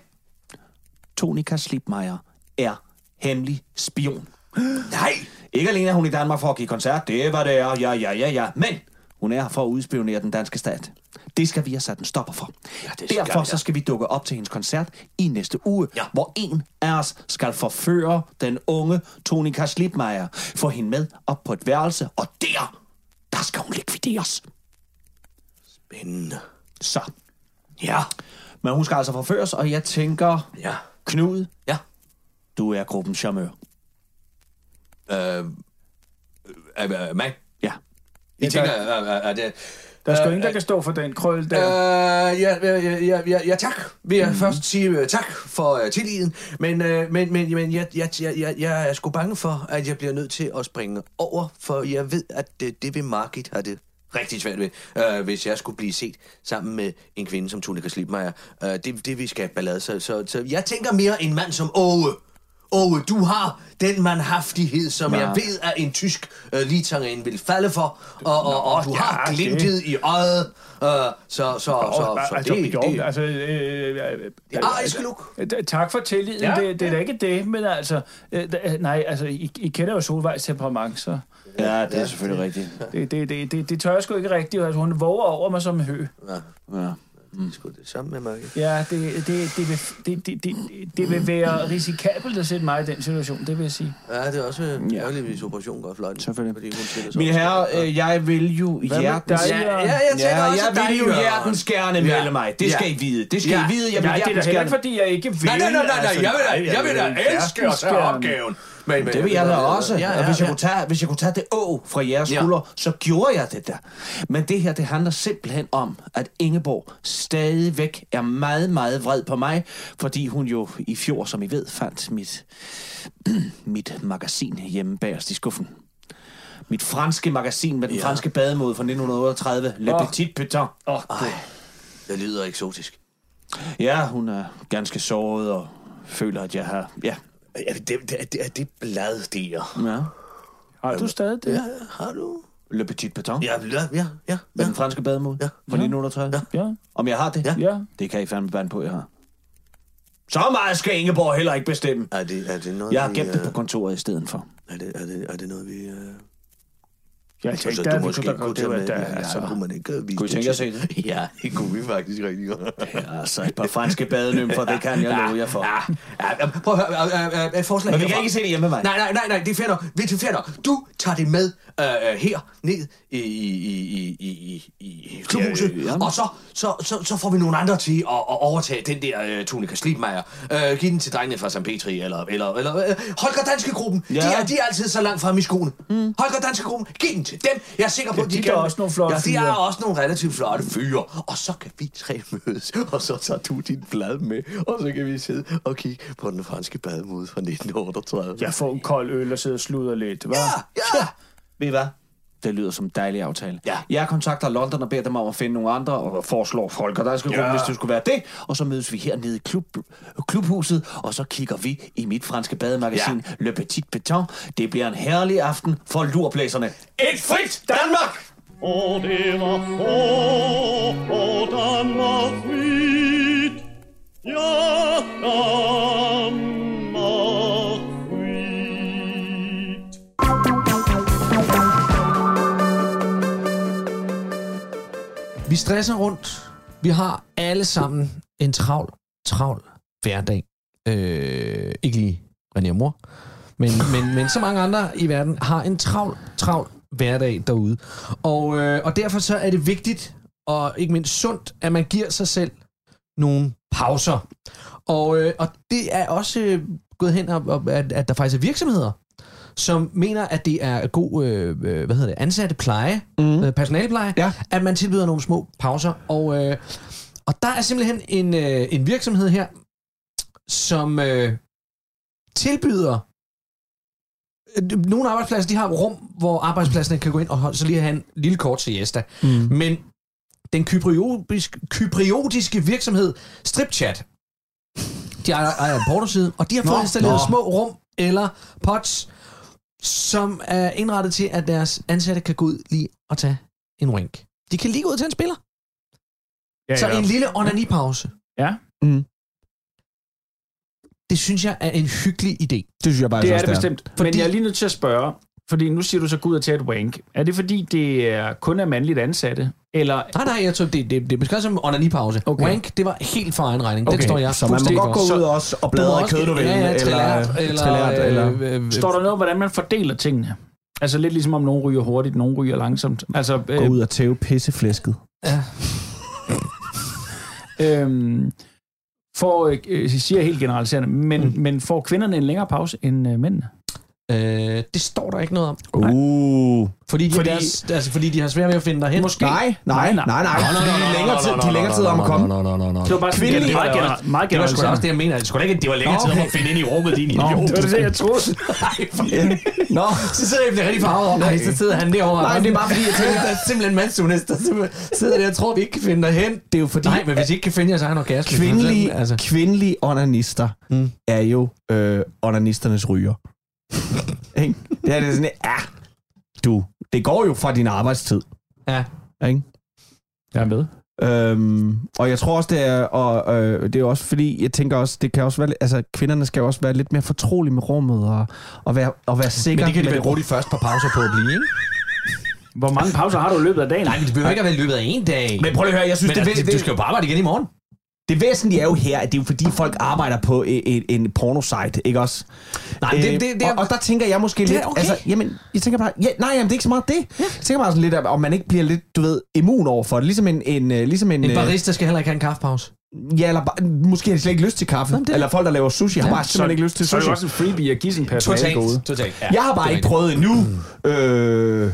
Tonika Slipmeier er hemmelig spion. *gasps* Nej. Ikke alene er hun i Danmark for at give koncert, det var det, og ja, ja, ja, ja. Men Hun er her for at udspionere den danske stat. Det skal vi have sat en stopper for. Ja, det skal Derfor vi, så skal vi dukke op til hendes koncert i næste uge, Ja. hvor en af os skal forføre den unge Tonika Slipmeier, få hende med op på et værelse, og der, der skal hun likvideres. Spændende. Så. Ja. Men hun skal altså forføres, og jeg tænker, Ja. Knud, Ja. Du er gruppens charmeur. Øh, øh, mig? Ja. I tænker, øh, øh, er det... Der er sgu Øh, ingen, der kan stå for den krøl der. Øh, ja, ja, ja, ja, ja, tak. Vil jeg mm-hmm. først sige uh, tak for uh, tilliden. Men, uh, men, men, men jeg, jeg, jeg, jeg, jeg er sgu bange for, at jeg bliver nødt til at springe over, for jeg ved, at det, det vil Margit have det rigtig svært ved, uh, hvis jeg skulle blive set sammen med en kvinde som Tunika Slipmeier. Uh, det, det vi skal ballade. Så, så, så jeg tænker mere en mand som Åge. Åge, du har den manhaftighed, som Ja. jeg ved, at en tysk uh, litangen vil falde for, og, og, og du ja, har det- glimtet i øjet. Uh, så, så, så, så altså, det, jo, det, altså, øh, øh, det er arisk look. øh, tak for tilliden. Ja, Ja, det, det er da ikke det, men altså... Øh, da- nej, altså, I, I kender jo Solvejs temperament, så... Ja, det er selvfølgelig rigtigt. Det, det, det, det, det tør jeg sgu ikke rigtigt. Altså, hun våger over mig som en hø. Ja. Det er sgu det samme med mig. Ja, det, det, det, vil, det, det, det, det vil være risikabelt at sætte mig i den situation, det vil jeg sige. Ja, det er også ja. ærgerligt, hvis operationen går flot. Selvfølgelig. Fordi hun Mine op. herrer, øh, jeg vil jo hjertens... Ja, Ja, jeg ja, også, jeg vil jo hjertens gerne Ja. melde mig. Det skal Ja. I vide. Det skal Ja. I vide. Jeg vil Nej, det er da heller ikke, fordi jeg ikke vil. Nej, nej, nej, nej, nej. altså, Jeg vil da, jeg vil da elske at tage opgaven. Men, men, Det vil jeg da også. Ja, ja, hvis, jeg ja. kunne tage, hvis jeg kunne tage det å fra jeres Ja. så gjorde jeg det der. Men det her, det handler simpelthen om, at Ingeborg stadigvæk er meget, meget vred på mig, fordi hun jo i fjor, som I ved, fandt mit, *clears throat* mit magasin hjemme bagerst i skuffen. Mit franske magasin med den Ja. franske bademode fra 1938, Le Åh. Petit Peton. Åh, oh, Det lyder eksotisk. Ja, hun er ganske såret og føler, at jeg har... Ja, Er det, det, det, er det blad ja. har du stadig det? Ja, har du? Le Petit Peton. Ja, ja, ja, ja. Med den franske bademode Ja. fra 1938. Ja, Om jeg har det? Ja. ja. Det kan I fandme bande på, jeg har. Så meget skal Ingeborg heller ikke bestemme. Er det, er det noget, Jeg har vi, gemt det øh, på kontoret i stedet for. Er det, er det, er det noget, vi... Øh... Jeg Altså, tænkte, du der, måske kunne, tage med... der, Ja, altså, så kunne man ikke øh, vise Kunne I tænke jer at se det? Ja, det kunne vi faktisk rigtig godt. Ja, altså et par franske badenymfer, det *laughs* kan jeg love jer for. Ja, ja, prøv at høre, øh, øh, øh, forslag Men vi kan ikke se det hjemme med mig. Nej, nej, nej, nej, det er fair nok. Det er fair nok. Du tager det med øh, øh, her, ned i, i, i, i, i, klubhuset, Ja, ja. og så, så, så, så får vi nogle andre til at, at overtage den der øh, Tunika Slipmeier. Øh, giv den til drengene fra St. Petri, eller, eller, eller øh, Holger Danske Gruppen. Ja. De, Ja. er, de er altid så langt fremme i skoene. Mm. Holger Danske Gruppen, giv den til dem. Jeg er sikker på, Ja, at de er også nogle flotte Ja, de er også nogle relativt flotte fyre. Og så kan vi tre mødes, og så tager du din blad med, og så kan vi sidde og kigge på den franske bademode fra 1938. jeg får en kold øl og sidder og sluder lidt, hva'? Ja, ja. Ved I hvad? Det lyder som en dejlig aftale. Ja. Jeg kontakter London og beder dem om at finde nogle andre, og foreslår folk, og der skal ja. hvis det skulle være det. Og så mødes vi hernede i klub, klubhuset, og så kigger vi i mit franske bademagasin ja. Le Petit Peton. Det bliver en herlig aften for lurblæserne. Et frit Danmark! Og det var få, og Danmark frit. Ja, Danmark Vi stresser rundt. Vi har alle sammen en travl, travl hverdag. Øh, ikke lige René og mor, men, men, men så mange andre i verden har en travl, travl hverdag derude. Og, øh, og derfor så er det vigtigt, og ikke mindst sundt, at man giver sig selv nogle pauser. Og, øh, og det er også øh, gået hen, at, at der faktisk er virksomheder, som mener, at det er god øh, øh, hvad hedder det, ansatte pleje, mm. øh, personalepleje, Ja. at man tilbyder nogle små pauser. Og, øh, og der er simpelthen en, øh, en virksomhed her, som øh, tilbyder øh, nogle arbejdspladser, de har rum, hvor arbejdspladserne kan gå ind og så lige have en lille kort siesta. Mm. Men den kypriotiske, kypriotiske virksomhed StripChat, de ejer, ejer en pornoside, og de har fået installeret små rum eller pots, som er indrettet til, at deres ansatte kan gå ud lige og tage en wink. De kan lige gå ud til en spiller. Ja, Så ja. en lille onani-pause. Ja. Det synes jeg er en hyggelig idé. Det synes jeg bare Det er det bestemt. Men Fordi- jeg er lige nødt til at spørge, fordi nu siger du så, gå ud og tage et wank. Er det fordi, det er kun er mandligt ansatte? Eller Nej, nej, jeg tror, det, det, det er beskrevet som onani-pause. Okay. Okay. Wank, det var helt for egen regning. Okay. Den står jeg Så man må godt gå for. ud også og bladre i kødnovellen. Ja, ja, trillært, eller, eller, trillært, eller, øh, øh, står der noget om, hvordan man fordeler tingene? Altså lidt ligesom om nogen ryger hurtigt, nogen ryger langsomt. Altså, gå øh, ud og tæve pisseflæsket. øh, får, øh, jeg siger helt generaliserende, men, mm. men får kvinderne en længere pause end øh, mændene? Øh, det står der ikke noget om. Uh. Fordi de, Fordi- deres, altså, fordi de har svært ved at finde dig hen. Måske. Nej, nej, nej, nej. nej. Fordi de er længere tid, de er længere tid om at komme. Det var bare sådan, Kvindelige- det var meget, Det var sgu også det, jeg mener. Det skulle ikke, at det var længere tid om at finde ind i rummet, din idiot. det var det, jeg troede. *laughs* Nå, Så sidder jeg rigtig farvet over. Nej, så sidder han derovre. Nej, det er bare fordi, jeg *laughs* tænker- der er simpelthen mandsjournalist, der sidder der og tror, vi ikke kan finde dig hen. det er jo fordi, Nej, men hvis I ikke kan finde jer, så har han orgasme. kvindelige, Altså. kvindelige onanister Mm. er jo øh, onanisternes ryger. *laughs* Ikke? det er det sådan, ja, du, det går jo fra din arbejdstid. Ja. Ikke? Jeg er med. Øhm, og jeg tror også, det er, og, øh, det er også fordi, jeg tænker også, det kan også være, altså kvinderne skal jo også være lidt mere fortrolige med rummet, og, og være, og være sikre Men det kan de vel bruge de første par pauser på at blive, ikke? Hvor mange pauser har du i løbet af dagen? Nej, men det behøver ikke at være i løbet af en dag. Men prøv lige at høre, jeg synes, Men det, altså, det, du skal jo bare arbejde igen i morgen. Det væsentlige er jo her, at det er jo fordi, folk arbejder på en, en, en pornosite, ikke også? Nej, det- det- det er- og, og der tænker jeg måske det lidt, okay. altså, jamen, jeg tænker bare, ja, nej, jamen, det er ikke så meget det. Jeg tænker bare sådan lidt, at- om man ikke bliver lidt, du ved, immun over for det. Ligesom en, en, øh, ligesom en, En øh, barista skal heller ikke have en kaffepause. ja, eller bare, måske har de slet ikke lyst til kaffe. Jamen, det- eller folk, der laver sushi, har bare simpelthen ikke lyst til Så er det sushi. jo også en freebie at give sin personale gode. Totalt. Ja, Jeg har bare ikke prøvet endnu. Øh,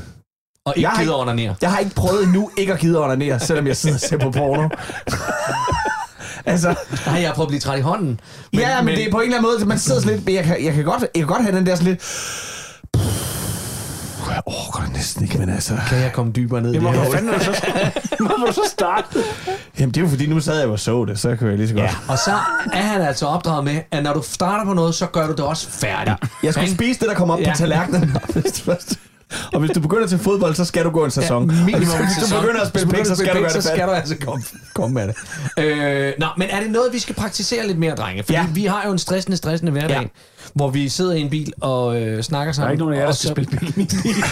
Og ikke gider onanere. jeg har ikke prøvet endnu ikke at gide onanere, selvom jeg sidder og ser på porno. *laughs* altså, Nej, jeg har prøvet at blive træt i hånden. men, ja, men, men, det er på en eller anden måde, man sidder sådan lidt, jeg kan, jeg kan, godt, jeg kan godt have den der sådan lidt... Jeg overgår det næsten ikke, men altså... Kan jeg komme dybere ned i Jamen, det hvor her? fanden er du så, *laughs* hvor må du så starte? Jamen, det er jo fordi, nu sad jeg og så det, så kan jeg lige så godt... Ja, og så er han altså opdraget med, at når du starter på noget, så gør du det også færdigt. Ja. Jeg skulle spise det, der kommer op Ja. på tallerkenen. *laughs* Og hvis du begynder til fodbold, så skal du gå en sæson. Ja, minimum hvis, hvis du begynder at spille penge, så begynder skal du gøre det så skal du altså komme, komme med det. Øh, nå, men er det noget, vi skal praktisere lidt mere, drenge? Fordi Ja. vi har jo en stressende, stressende hverdag, Ja. hvor vi sidder i en bil og øh, snakker Der sammen. er ikke nogen af jer, der og skal så- spille bil. *laughs*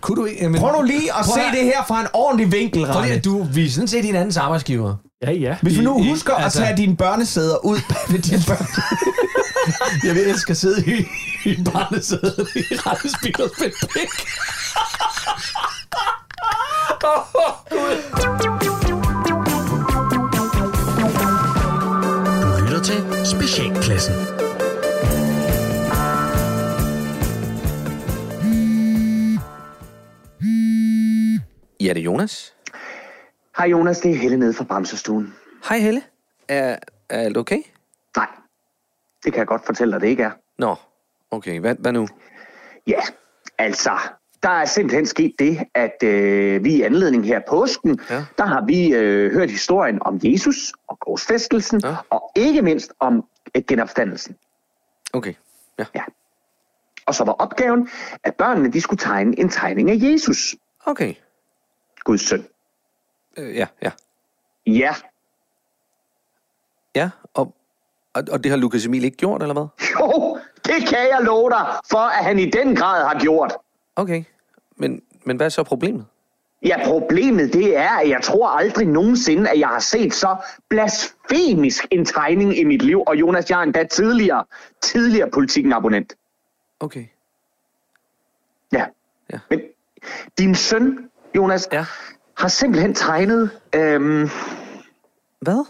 Kunne du ikke... Men, Prøv nu lige at Prøv se at- det her fra en ordentlig vinkel, Rane. at du, vi er sådan set hinandens arbejdsgiver. Ja, ja. Hvis vi nu I- i- husker at altså- tage dine børnesæder ud *laughs* ved dine børn... *laughs* Jeg vil elske at sidde i, i barnesædet i Randes bil og spille pik. Du lytter til Specialklassen. Ja, det er Jonas. Hej Jonas, det er Helle nede fra Bamsestuen. Hej Helle. Er, er alt okay? Nej, det kan jeg godt fortælle dig, det ikke er. Nå, okay. Hvad, hvad nu? Ja, altså, der er simpelthen sket det, at øh, vi i anledning her påsken, Ja. der har vi øh, hørt historien om Jesus og korsfæstelsen, Ja. og ikke mindst om øh, genopstandelsen. Okay. Ja. Ja. Og så var opgaven, at børnene de skulle tegne en tegning af Jesus, Okay. Guds søn. Øh, ja, ja. Ja, Ja, og, og, og det har Lukas Emil ikke gjort, eller hvad? jo, det kan jeg love dig, for at han i den grad har gjort. Okay. Men, men hvad er så problemet? Ja, problemet det er, at jeg tror aldrig nogensinde, at jeg har set så blasfemisk en tegning i mit liv. Og Jonas, jeg er endda tidligere, tidligere politikken-abonnent. Okay. Ja. Ja. Men din søn, Jonas, Ja. har simpelthen tegnet... Øhm, Hvad?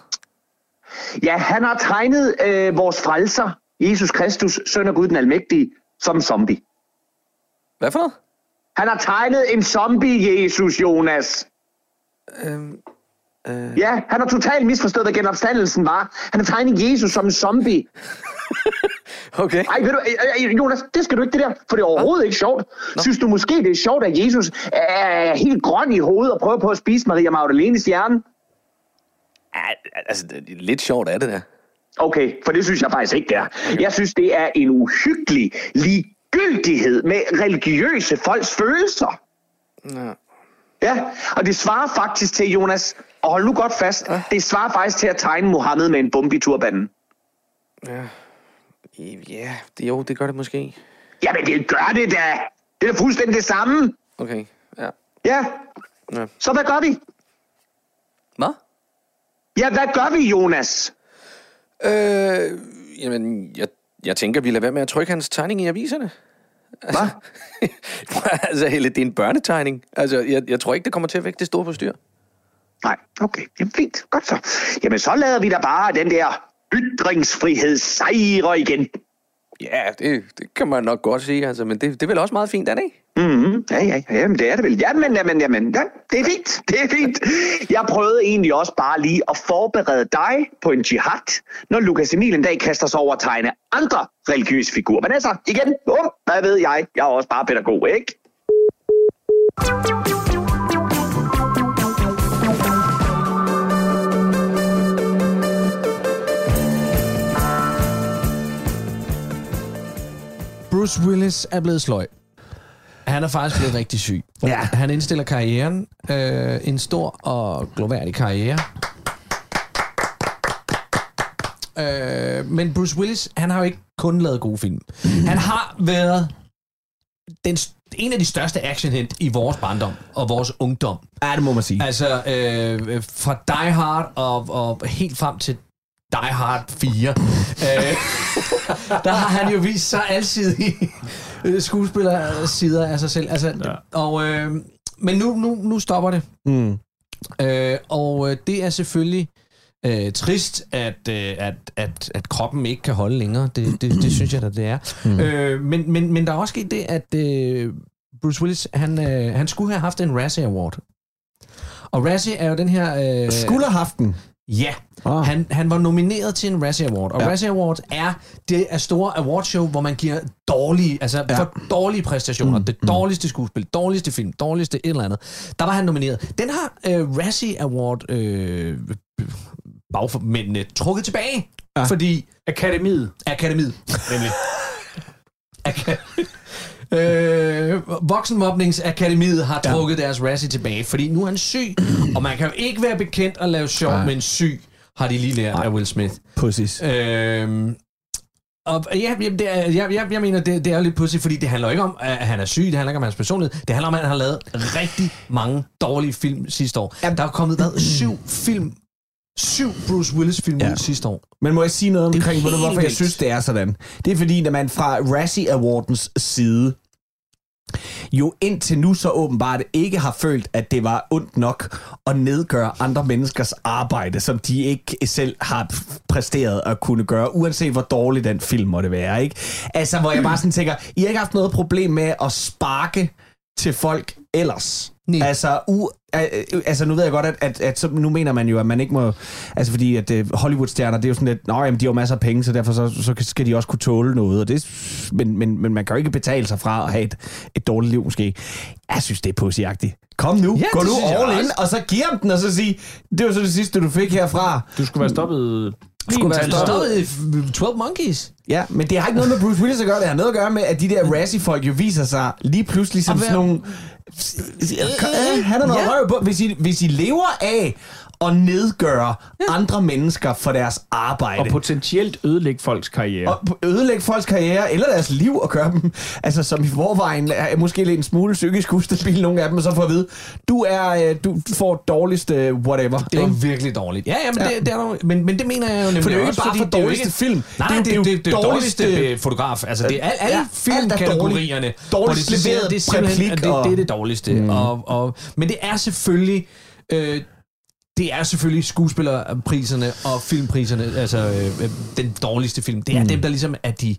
ja, han har tegnet øh, vores frelser, Jesus Kristus, søn af Gud den Almægtige, som zombie. Hvad for noget? Han har tegnet en zombie, Jesus, Jonas. Øhm, øh, Ja, han har totalt misforstået, hvad genopstandelsen var. Han har tegnet Jesus som en zombie. *laughs* okay. Ej, ved du, Jonas, det skal du ikke det der, for det er overhovedet ikke sjovt. Synes du måske, det er sjovt, at Jesus er helt grøn i hovedet og prøver på at spise Maria Magdalenes hjerne? Ja, altså, det er lidt sjovt er det der. Okay, for det synes jeg faktisk ikke, det er. Jeg synes, det er en uhyggelig ligegyldighed med religiøse folks følelser. Ja. Ja, og det svarer faktisk til, Jonas, og hold nu godt fast, det svarer faktisk til at tegne Mohammed med en bombe i turbanen. Ja, det, jo, det gør det måske. Jamen, det gør det da. Det er da fuldstændig det samme. Okay, ja. Ja. Ja. Så hvad gør vi? Hvad? Ja, hvad gør vi, Jonas? Øh, jamen, jeg, jeg tænker, vi lader være med at trykke hans tegning i aviserne. Hvad? *laughs* altså, Helle, det er en børnetegning. Altså, jeg, jeg tror ikke, det kommer til at vække det store forstyr. Nej, okay. Jamen, fint. Godt så. Jamen, så lader vi da bare den der ytringsfrihed sejre igen. Ja, det, det kan man nok godt sige, altså, men det, det er vel også meget fint, er det ikke? Mm-hmm. Ja, ja, ja, jamen, det er det vel. Jamen, jamen, jamen, ja, det er fint, det er fint. Jeg prøvede egentlig også bare lige at forberede dig på en jihad, når Lukas Emil en dag kaster sig over at tegne andre religiøse figurer. Men altså, igen, oh, hvad ved jeg? Jeg er også bare pædagog, ikke? Bruce Willis er blevet sløj. Han er faktisk blevet rigtig syg. Ja. Han indstiller karrieren. Øh, en stor og gloværdig karriere. Øh, men Bruce Willis, han har jo ikke kun lavet gode film. Han har været den, en af de største actionhent i vores barndom og vores ungdom. Ja, det må man sige. Altså, øh, fra Die Hard og, og helt frem til Die Hard 4. øh, *laughs* der har han jo vist sig alsidig skuespillersider af sig selv. Altså, ja. og, øh, men nu, nu, nu stopper det. Mm. Øh, og øh, det er selvfølgelig øh, trist, at, øh, at, at, at kroppen ikke kan holde længere. Det, det, det *clears throat* synes jeg da, det er. Mm. Øh, men, men, men der er også sket det, at øh, Bruce Willis, han, øh, han skulle have haft en Razzie Award. Og Razzie er jo den her... Øh, Skulle have haft den. Ja, Ah. han, han var nomineret til en Razzie Award, og Ja. Razzie Award er det er store awardshow, hvor man giver dårlige, altså Ja. for dårlige præstationer, mm. det dårligste skuespil, dårligste film, dårligste et eller andet. Der var han nomineret. Den har øh, Razzie Award øh, bagmændene trukket tilbage, Ja. fordi Akademiet. Akademiet, nemlig. Aka- Øh, Voksenmobningsakademiet har Ja. trukket deres Razzie tilbage, fordi nu er han syg, *clears throat* og man kan jo ikke være bekendt at lave sjov Nej. med en syg, har de lige lært af Will Smith. Præcis. Øhm, og ja, det er, jeg, jeg, jeg mener, det, det er jo lidt pudsigt, fordi det handler ikke om, at han er syg, det handler ikke om hans personlighed, det handler om, at han har lavet rigtig mange dårlige film sidste år. Jamen, der er kommet hvad, syv film, syv Bruce Willis-film Ja. ud sidste år. Men må jeg sige noget omkring, hvorfor jeg vildt. synes, det er sådan? Det er fordi, når man fra Razzie Awardens side jo indtil nu så åbenbart ikke har følt, at det var ondt nok at nedgøre andre menneskers arbejde, som de ikke selv har præsteret at kunne gøre, uanset hvor dårlig den film måtte være. Ikke? Altså, hvor jeg bare sådan tænker, I har ikke haft noget problem med at sparke til folk ellers. Nej. Altså, u, øh, øh, altså, nu ved jeg godt, at, at, at så, nu mener man jo, at man ikke må... Altså, fordi at øh, Hollywood-stjerner, det er jo sådan lidt... Nå, jamen, de har jo masser af penge, så derfor så, så skal de også kunne tåle noget. Og det, men, men, men man kan jo ikke betale sig fra at have et, et dårligt liv, måske. Jeg synes, det er pussyagtigt. Kom nu, Ja, gå nu all in, og så giv ham den, og så sige, det var så det sidste, du fik herfra. Du skulle være stoppet... skulle være stoppet. i 12 Monkeys. Ja, men det har ikke noget med Bruce Willis at gøre. Det har noget at gøre med, at de der Razzie-folk jo viser sig lige pludselig som sådan nogle... Han har noget Ja. røv på. Hvis I, hvis I lever af at nedgøre andre mennesker for deres arbejde, Og potentielt ødelægge folks karriere. og ødelægge folks karriere eller deres liv og gøre dem, altså som i forvejen er måske lidt en smule psykisk ustabil, nogle af dem, og så får at vide, du er, øh, du får dårligste whatever. Det ikke? virkelig dårligt. Ja, ja, men, Ja. Det, det er der, men, men det mener jeg jo nemlig For det er jo ikke også, bare for det er dårligste ikke- film. Nej, Det er det er jo det, det, dårligste- dårligste øh, fotograf. Altså, det er alle, Ja, er filmkategorierne. det er- leveret det er det, og- det er det dårligste. Mm. Og, og, men det er selvfølgelig... Øh, det er selvfølgelig skuespillerpriserne og filmpriserne, altså øh, øh, den dårligste film. Det er mm. dem, der ligesom er de,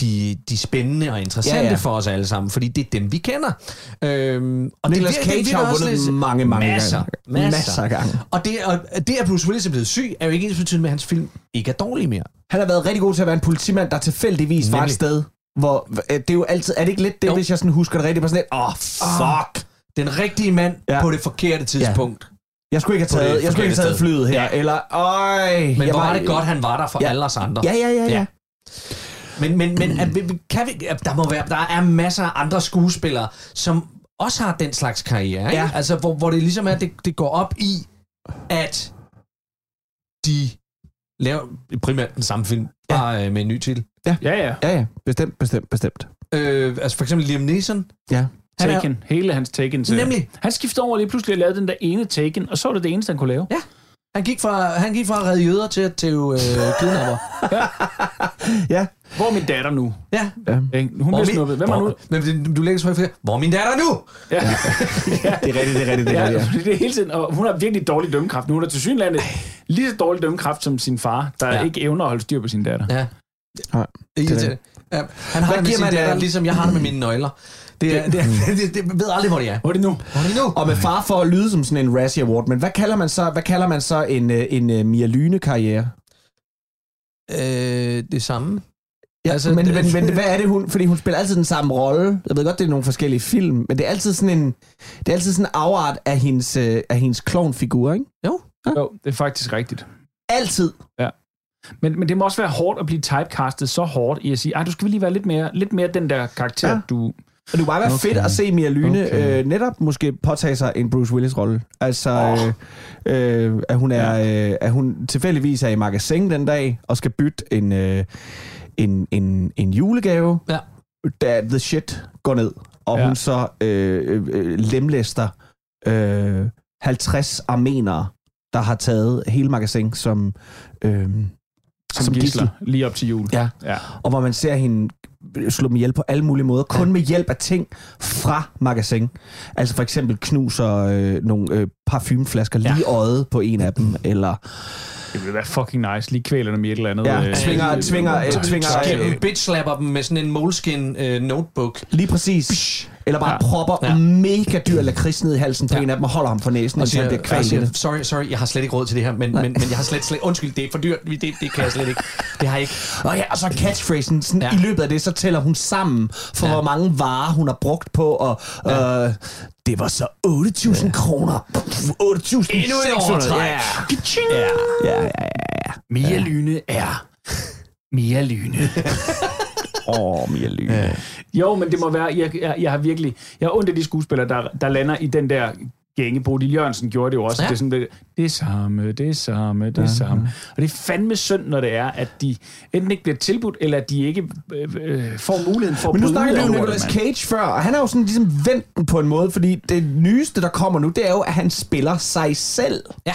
de, de spændende og interessante Ja, ja, ja. ja. for os alle sammen, fordi det er dem, vi kender. Øhm, og Nicolas vir- Cage virker har også vundet mange, mange masser, gange. Masser, Masser af gange. Og det, og det, at Bruce Willis er blevet syg, er jo ikke ens betydende med, at hans film ikke er dårlig mere. Han har været rigtig god til at være en politimand, der tilfældigvis var et Nemlig. sted, hvor det er jo altid, er det ikke lidt det, Jo. hvis jeg sådan husker det rigtigt, bare sådan lidt, åh, oh, fuck. Den rigtige mand Ja. ja. på det forkerte tidspunkt. Jeg skulle ikke have det taget, jeg skulle ikke have taget flyet her, Ja. eller, øj. Men hvor var det godt, han var der for Ja. ja. alle os andre. Ja, ja, ja, ja. Ja. Men, men, men at, kan vi, der, må være, der er masser af andre skuespillere, som også har den slags karriere. Ikke? Ja. Altså, hvor, hvor det ligesom er, det, det går op i, at de laver primært den samme film, bare øh, med en ny titel. Ja, ja. Ja, ja, bestemt, bestemt, bestemt. Øh, altså for eksempel Liam Neeson. Ja. Han er- Taken. Hele hans Taken. Nemlig. Han skiftede over lige pludselig og lavede den der ene Taken, og så var det det eneste, han kunne lave. Ja. Han gik fra, han gik fra at redde jøder til at tæve øh, kidnapper. *laughs* Ja. Hvor er min datter nu? Ja. Ikke? Hun bliver snuppet. Hvem er nu? Men du, lægger så højt for Hvor er min datter nu? Ja. Det er rigtigt, det er rigtigt, det er Ja, rigtigt. fordi det er hele tiden, og hun har virkelig dårlig dømmekraft. Nu hun er til synlandet lige så dårlig dømmekraft som sin far, der Ja. ja. ikke evner at holde styr på sin datter. Ja. Nej, Det det er er Ja, han har Hvad det med giver sin datter? ligesom jeg har det med mine nøgler. Det, er, det, er, *laughs* det, det, ved aldrig, hvor de er. Hvor er det nu? Hvor er de nu? Og med far for at lyde som sådan en Razzie Award, men hvad kalder man så, hvad kalder man så en, øh, en, en Mia Lyne-karriere? Øh, det samme. Ja, Altså, men, det- men, men, *laughs* hvad er det, hun... Fordi hun spiller altid den samme rolle. Jeg ved godt, det er nogle forskellige film, men det er altid sådan en... Det er altid sådan en afart af hendes, øh, af hendes klovnfigur, ikke? Jo. Jo, det er faktisk rigtigt. Altid. Men, men det må også være hårdt at blive typecastet så hårdt i at sige, du skal lige være lidt mere, lidt mere den der karakter, Ja. ja. du... Og det kunne bare være okay. Fedt at se Mia Lyne Okay. øh, netop måske påtage sig en Bruce Willis-rolle. Altså, oh. øh, øh, at, hun er, øh, at hun tilfældigvis er i magasin den dag og skal bytte en, øh, en, en, en julegave, Ja. da the shit går ned. Og Ja. hun så øh, øh, lemlæster øh, 50 armenere, der har taget hele magasin som, øh, Som, som gisler, gissel. lige op til jul. Ja. ja. og hvor man ser hende slå dem ihjel på alle mulige måder, kun med hjælp af ting fra magasin. Altså for eksempel knuser øh, nogle øh, parfumeflasker lige i øjet på en af dem, eller Det ville være fucking nice. Lige kvæler dem i et eller andet. ja, øh, tvinger, tvinger, øh, tvinger øh, bitch slapper dem med sådan en moleskin øh, notebook. lige præcis, eller bare Ja. propper Ja. mega dyr lakrids ned i halsen på Ja. en af dem og holder ham for næsen, Og indtil han siger, bliver kvalt siger, sorry, sorry, jeg har slet ikke råd til det her, men, men, men jeg har slet, slet, undskyld, det er for dyrt, det, det kan jeg slet ikke. Det har jeg ikke. Og ja, og så catchphrasen, sådan Ja. ja. i løbet af det, så tæller hun sammen for, Ja. ja. hvor mange varer hun har brugt på, og øh, det var så 8.000 ja. kroner. 8.600. Endnu et overtræk. Ja. Ja, ja, ja, ja. Mia Lyne er Mia Lyne. *laughs* Åh, oh, Mia Lyne. Ja. Jo, men det må være, jeg, jeg, jeg har virkelig, jeg har ondt af de skuespillere, der, der lander i den der gænge. Bodil Jørgensen gjorde det jo også. Ja. Ja. Det er sådan, det, det samme, det samme, det er samme. Og det er fandme synd, når det er, at de enten ikke bliver tilbudt, eller at de ikke øh, øh, får muligheden for Men nu at snakker vi det, Nicolas. Cage før, og han er jo sådan ligesom vendt den på en måde, fordi det nyeste, der kommer nu, det er jo, at han spiller sig selv. Ja,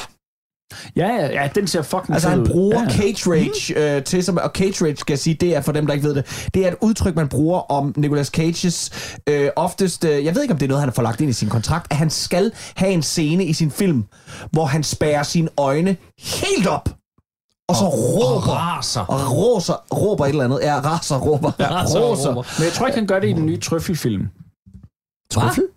ja, ja, den ser fucking Altså han bruger ja. cage rage øh, til, som, og cage rage skal jeg sige, det er for dem, der ikke ved det, det er et udtryk, man bruger om Nicolas Cages øh, oftest, øh, jeg ved ikke, om det er noget, han har fået lagt ind i sin kontrakt, at han skal have en scene i sin film, hvor han spærrer sine øjne helt op, og så råber, raser. og råser, råber et eller andet. Ja, raser, råber. Ja, raser og råber. Men jeg tror ikke, han gør det i den nye Trøffelfilm. Trøffel?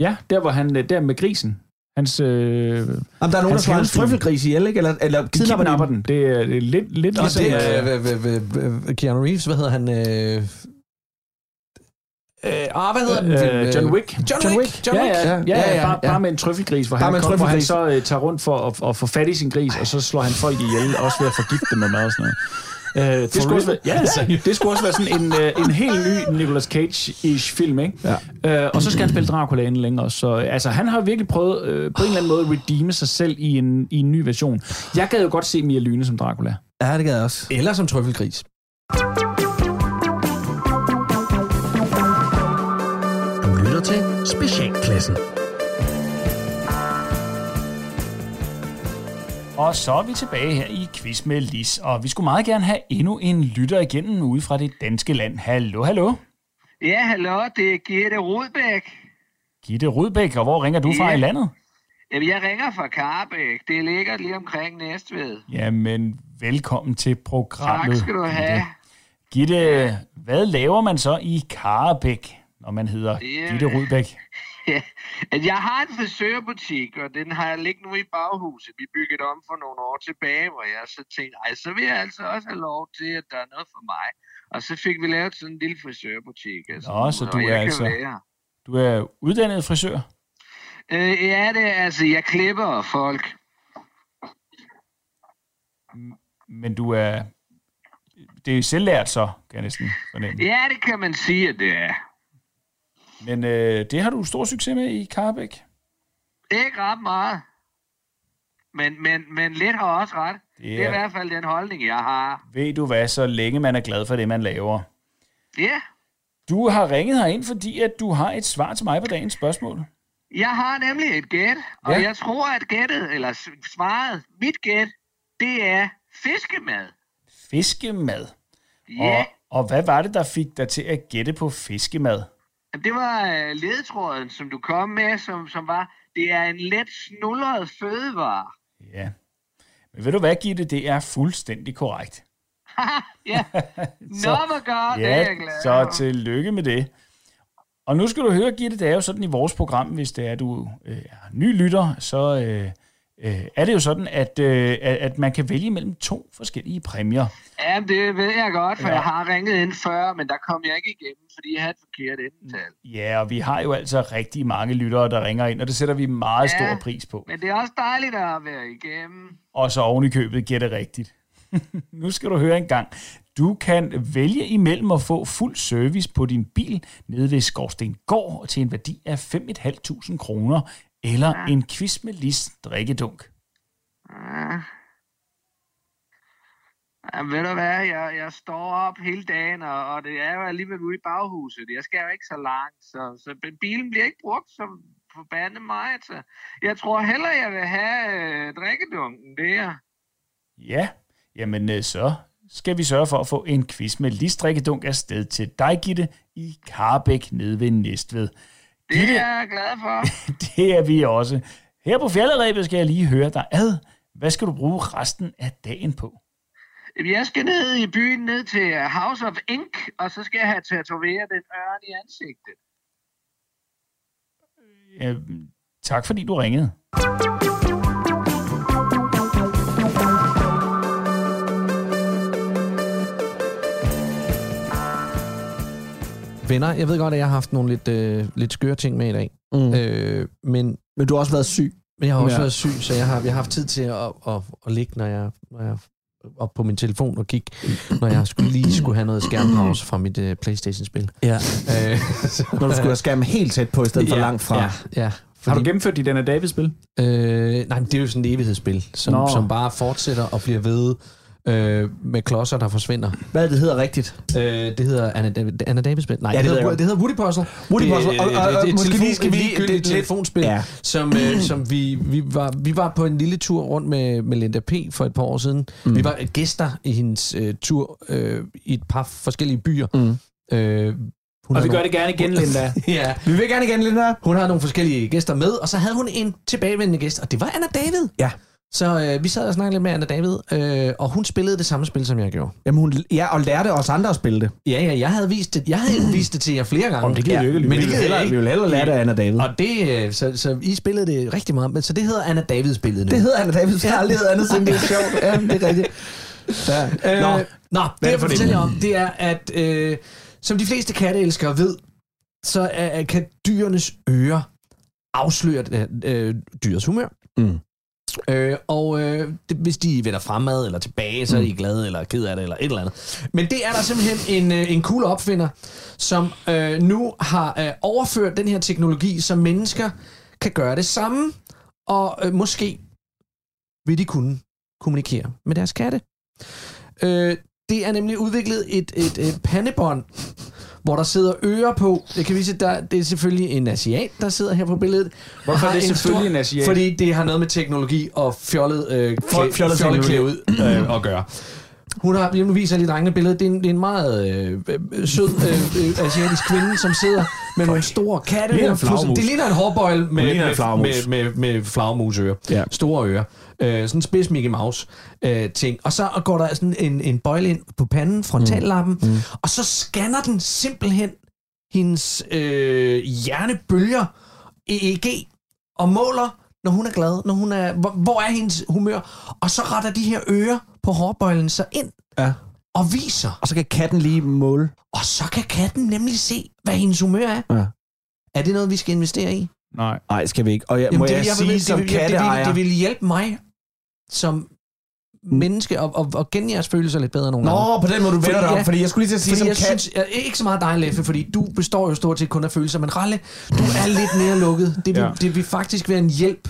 Ja, der hvor han, øh, der med grisen. Hans, øh, Jamen, der er nogen, der slår hans trøffelgris ihjel, ikke? Eller, eller kidnapper kidnapper den. den. Det er, det er lidt, lidt Og ligesom... det øh, er øh, øh, øh, øh, Keanu Reeves, hvad hedder han? Øh, øh, ah, hvad hedder den? film? Øh, John Wick. John Wick. John Ja, Wick. ja, ja, ja, ja, bare, ja. bare med en trøffelgris, hvor Bare han, kom, hvor han så øh, tager rundt for at, at få fat i sin gris, og så slår han folk ihjel, også ved at forgifte dem med mad og sådan noget. Øh, det, skulle også være, ja, det skulle også være sådan en, øh, en helt ny Nicolas Cage-ish film, ikke? Ja. Øh, og så skal han spille Dracula inden længere. Så altså, han har virkelig prøvet øh, på en eller anden måde at redeeme sig selv i en, i en ny version. Jeg gad jo godt se Mia Lyne som Dracula. Ja, det gad jeg også. Eller som trøffelgris. Du lytter til Specialklassen. Og så er vi tilbage her i Quiz med Lis, og vi skulle meget gerne have endnu en lytter igennem ude fra det danske land. Hallo, hallo. Ja, hallo, det er Gitte Rudbæk. Gitte Rudbæk, og hvor ringer du fra Ja. i landet? Jamen, jeg ringer fra Karbæk. Det ligger lige omkring Næstved. Jamen, velkommen til programmet. Tak skal du have. Gitte, hvad laver man så i Karabæk, når man hedder Ja. Gitte Rudbæk? Ja, at jeg har en frisørbutik, og den har jeg liggende nu i baghuset. Vi byggede om for nogle år tilbage, hvor jeg så tænkte, ej, så vil jeg altså også have lov til, at der er noget for mig. Og så fik vi lavet sådan en lille frisørbutik. Altså, Nå, så du er altså-. Du er uddannet frisør. Øh, ja, det er altså, jeg klipper folk. Men du er... Det er selvlært så, kan jeg næsten fornemme. Ja, det kan man sige, at det er. Men øh, det har du stor succes med i Karabæk. Ikke ret meget. Men, men, men lidt har også ret. Det Det er i er, hvert fald den holdning, jeg har. ved du hvad, så længe man er glad for det, man laver. Ja, Du har ringet herind, fordi at du har et svar til mig på dagens spørgsmål. Jeg har nemlig et gæt, og Ja. jeg tror, at gættet, eller svaret, mit gæt, det er fiskemad. Fiskemad. Ja, Og, og hvad var det, der fik dig til at gætte på fiskemad? Det var øh, ledetråden, som du kom med, som, som var, det er en let snulleret fødevare. Ja. Men ved du hvad, Gitte? Det er fuldstændig korrekt. *laughs* ja, *laughs* nå hvor godt, det er ja, jeg glad så tillykke med det. Og nu skal du høre, Gitte, det er jo sådan i vores program, hvis det er, du øh, er ny lytter, så øh, øh, er det jo sådan, at, øh, at, man kan vælge mellem to forskellige præmier. Jamen, det ved jeg godt, for Ja. ja. jeg har ringet ind før, men der kom jeg ikke igennem, fordi jeg havde et forkert endetal. Ja, og vi har jo altså rigtig mange lyttere, der ringer ind, og det sætter vi meget Ja. stor pris på. Men det er også dejligt at være igennem. Og så oven i købet gætte rigtigt. *laughs* nu skal du høre en gang. Du kan vælge imellem at få fuld service på din bil nede ved Skorsten Gård til en værdi af 5.500 kroner, eller ja. en quiz med lis drikkedunk. Ja. Jamen, ved du hvad, jeg, jeg står op hele dagen, og, og det er jo alligevel ude i baghuset. Jeg skal jo ikke så langt, så, så bilen bliver ikke brugt som forbandet meget. Så jeg tror hellere, jeg vil have øh, drikkedunken der. Ja, jamen øh, så skal vi sørge for at få en quiz med lis drikkedunk afsted til dig, Gitte, i Karbæk nede ved Næstved. Det er jeg glad for. *laughs* det er vi også. Her på Fjalderæbet skal jeg lige høre dig ad. Hvad skal du bruge resten af dagen på? Jeg skal ned i byen, ned til House of Ink, og så skal jeg have tatoveret den ørn i ansigtet. Øh, tak fordi du ringede. Venner, jeg ved godt, at jeg har haft nogle lidt, øh, lidt skøre ting med i dag. Mm. Øh, men, men du har også været syg. Men jeg har også Ja. været syg, så jeg har, jeg har haft tid til at, at, at, at ligge, når jeg, når jeg op på min telefon og kigge, når jeg skulle lige skulle have noget skærmpause fra mit uh, Playstation-spil. Ja. Øh, Når du skulle have skærmen helt tæt på, i stedet for Ja, langt fra. Ja, ja. Har du gennemført dit Anna David-spil? Øh, nej, men det er jo sådan et evighedsspil, som, Nå. som bare fortsætter og bliver ved øh, med klodser, der forsvinder. Hvad det hedder rigtigt? Øh, det hedder Anna, David, Anna David-spil. Nej, Ja, det det, hedder, godt. det hedder Woody Puzzle. Woody Puzzle. Og- og- og det, måske lige skal vi- et det- det- telefonspil, Ja. som, øh, *clears throat* som vi, vi, var, vi var på en lille tur rundt med, med Linda P. for et par år siden. Mm. Vi var gæster i hendes øh, tur øh, i et par forskellige byer. Mm. Øh, hun Og vi gør det gerne igen, Linda. *laughs* ja. Vi vil gerne igen, Linda. Hun har nogle forskellige gæster med, og så havde hun en tilbagevendende gæst, og det var Anna David. Ja. Så øh, vi sad og snakkede lidt med Anna David, øh, og hun spillede det samme spil, som jeg gjorde. Jamen, hun, ja, og lærte os andre at spille det. Ja, ja, jeg havde vist det, jeg havde vist det til jer flere gange. Om det gider jo ikke. Men det gider ikke. vi vil hellere lære det af Anna David. Og det, øh, så, så I spillede det rigtig meget, men så det hedder Anna David-spillet nu. Det hedder Anna David. Jeg har aldrig hedder andet, siden det er sjovt. Ja, det er rigtigt. Ja. Øh, Nå. Nå, det er jeg vil fortælle om, det er, at øh, som de fleste katteelskere ved, så er, kan dyrenes ører afsløre øh, øh, dyrets humør. Mm. Øh, og øh, det, hvis de vender fremad eller tilbage, så er de glade eller ked af det eller et eller andet. Men det er der simpelthen en, øh, en cool opfinder, som øh, nu har øh, overført den her teknologi, så mennesker kan gøre det samme, og øh, måske vil de kunne kommunikere med deres katte. Øh, det er nemlig udviklet et, et, et pandebånd, hvor der sidder ører på. Jeg kan vise, at der, det er selvfølgelig en asiat, der sidder her på billedet. Hvorfor er det selvfølgelig stor- en asiat? Fordi det har noget med teknologi og fjollet, øh, Fjollet fjollet, fjollet klæde ud øh, at gøre. Hun har, nu viser jeg lige drengene billedet. Det er en, det er en meget øh, øh, sød øh, øh, asiatisk kvinde, som sidder med nogle store katte. Ligner en flagermus. Det ligner en hårbøjle med, ligner med, med, med, med flagermusører. Ja. Store ører. Øh, sådan en spids Mickey Mouse øh, ting. Og så går der sådan en, en bøjle ind på panden, frontallappen, mm. Mm. og så scanner den simpelthen hendes øh, hjernebølger, EEG, og måler, når hun er glad, når hun er, hvor, hvor er hendes humør, og så retter de her ører på hårbøjlen sig ind Ja. og viser. Og så kan katten lige måle. Og så kan katten nemlig se, hvad hendes humør er. Ja. Er det noget, vi skal investere i? Nej. Nej, skal vi ikke. Og jeg, må jeg, det, sige vil- som det, vil- det, katteejer... vil, det vil hjælpe mig som menneske og, og, og kende jeres følelser lidt bedre nogle gange. Nå, på den måde, du vender dig om, fordi jeg skulle lige til at sige som jeg kat- Synes, jeg, ikke så meget dig, Leffe, fordi du består jo stort set kun af følelser, men Ralle, du er lidt mere lukket. Det vil, Ja. ja. det vil faktisk være en hjælp